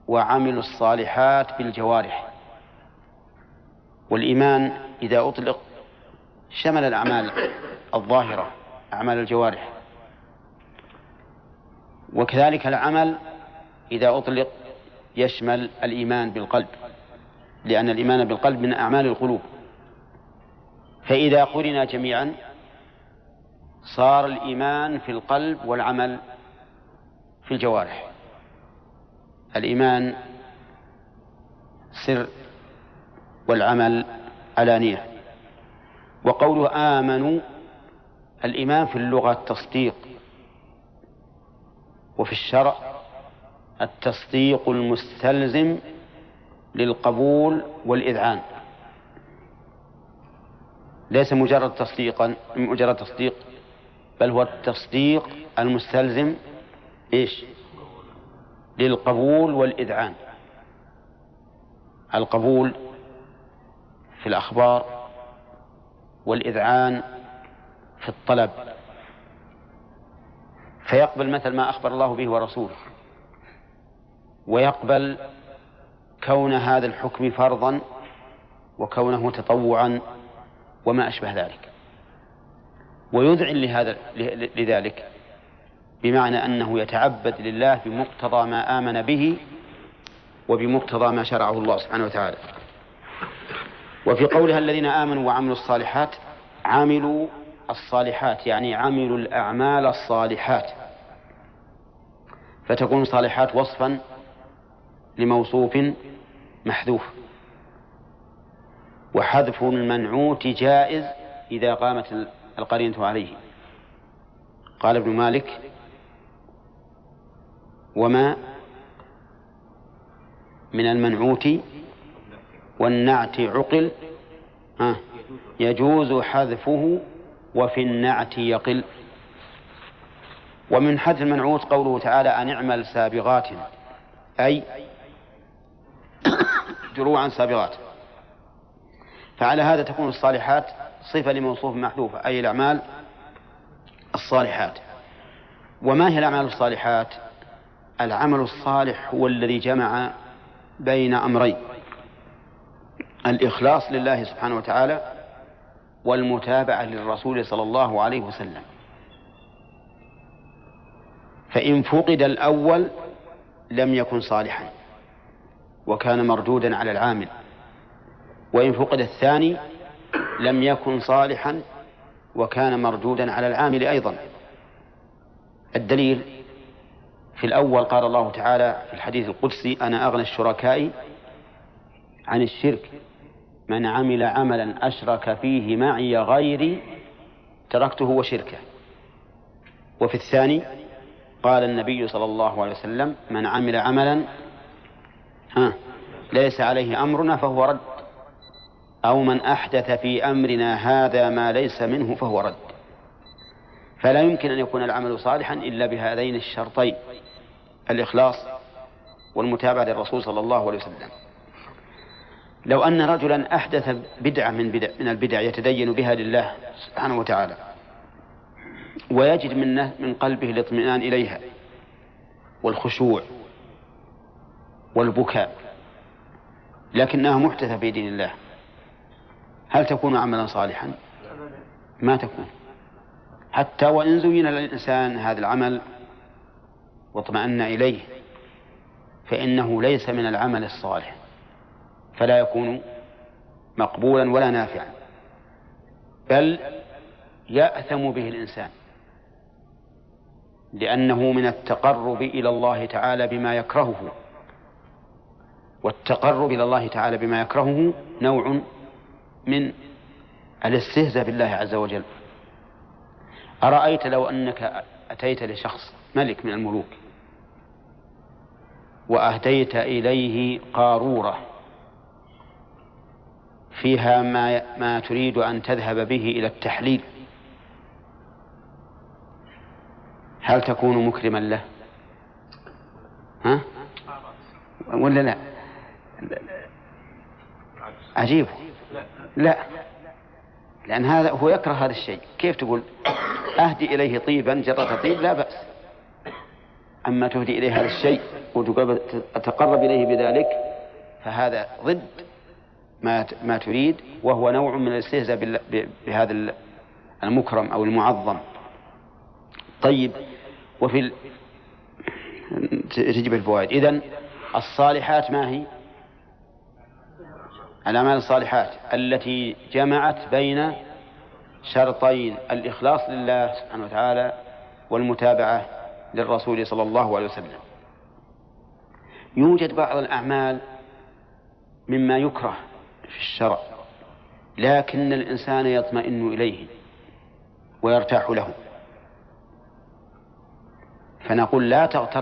وعملوا الصالحات بالجوارح. والإيمان إذا أطلق شمل الأعمال الظاهرة أعمال الجوارح. وكذلك العمل إذا أطلق يشمل الإيمان بالقلب لأن الإيمان بالقلب من أعمال القلوب. فإذا قرنا جميعا صار الإيمان في القلب والعمل في الجوارح. الإيمان سر والعمل علانية. وقوله آمنوا الإيمان في اللغة التصديق. وفي الشرع التصديق المستلزم للقبول والإذعان. ليس مجرد تصديقا مجرد تصديق بل هو التصديق المستلزم إيش؟ للقبول والإذعان. القبول في الأخبار والإذعان في الطلب. فيقبل مثل ما أخبر الله به ورسوله ويقبل كون هذا الحكم فرضا وكونه تطوعا وما أشبه ذلك. ويذعن لهذا لذلك بمعنى أنه يتعبد لله بمقتضى ما آمن به وبمقتضى ما شرعه الله سبحانه وتعالى. وفي قولها الذين آمنوا وعملوا الصالحات عملوا الصالحات يعني عملوا الأعمال الصالحات. فتكون الصالحات وصفا لموصوف محذوف. وحذف المنعوت جائز إذا قامت القرينة عليه. قال ابن مالك وما من المنعوت والنعت عقل. يجوز حذفه وفي النعت يقل. ومن حذف المنعوت قوله تعالى أن اعمل سابغات أي دروعا سابغات. فعلى هذا تكون الصالحات صفة لموصوف محذوفة أي الأعمال الصالحات. وما هي الأعمال الصالحات؟ العمل الصالح هو الذي جمع بين أمرين. الإخلاص لله سبحانه وتعالى والمتابعة للرسول صلى الله عليه وسلم. فإن فقد الأول لم يكن صالحا وكان مردودا على العامل وإن فقد الثاني لم يكن صالحا وكان مردودا على العامل أيضا. الدليل في الأول قال الله تعالى في الحديث القدسي أنا أغنى الشركاء عن الشرك من عمل عملا أشرك فيه معي غيري تركته وشركه. وفي الثاني قال النبي صلى الله عليه وسلم من عمل عملا ها ليس عليه أمرنا فهو رد. أو من أحدث في أمرنا هذا ما ليس منه فهو رد. فلا يمكن أن يكون العمل صالحا إلا بهذين الشرطين الإخلاص والمتابعة للرسول صلى الله عليه وسلم. لو أن رجلا أحدث بدعة من بدع من البدع يتدين بها لله سبحانه وتعالى ويجد من من قلبه الاطمئنان إليها والخشوع والبكاء لكنها محدثة في دين الله. هل تكون عملا صالحا؟ ما تكون. حتى وإن زين للإنسان هذا العمل واطمأن إليه فإنه ليس من العمل الصالح فلا يكون مقبولا ولا نافعا بل يأثم به الإنسان. لأنه من التقرب إلى الله تعالى بما يكرهه. والتقرب إلى الله تعالى بما يكرهه نوع من الاستهزاء بالله عز وجل. أرأيت لو أنك أتيت لشخص ملك من الملوك وأهديت إليه قارورة فيها ما ما تريد أن تذهب به إلى التحليل هل تكون مكرما له؟ ها؟ ولا لا؟ عجيب. لا. لأن هذا هو يكره هذا الشيء. كيف تقول أهدي إليه طيبا جرة طيب؟ لا بأس. أما تهدي إليه هذا الشيء وتقرب إليه بذلك فهذا ضد ما ما تريد وهو نوع من الاستهزاء بهذا المكرم أو المعظم. طيب. وفي ال... تجيب الفوائد. إذن الصالحات ما هي؟ الأعمال الصالحات التي جمعت بين شرطين الإخلاص لله سبحانه وتعالى والمتابعة للرسول صلى الله عليه وسلم. يوجد بعض الأعمال مما يكره في الشرع لكن الإنسان يطمئن إليه ويرتاح له. فنقول لا تغتر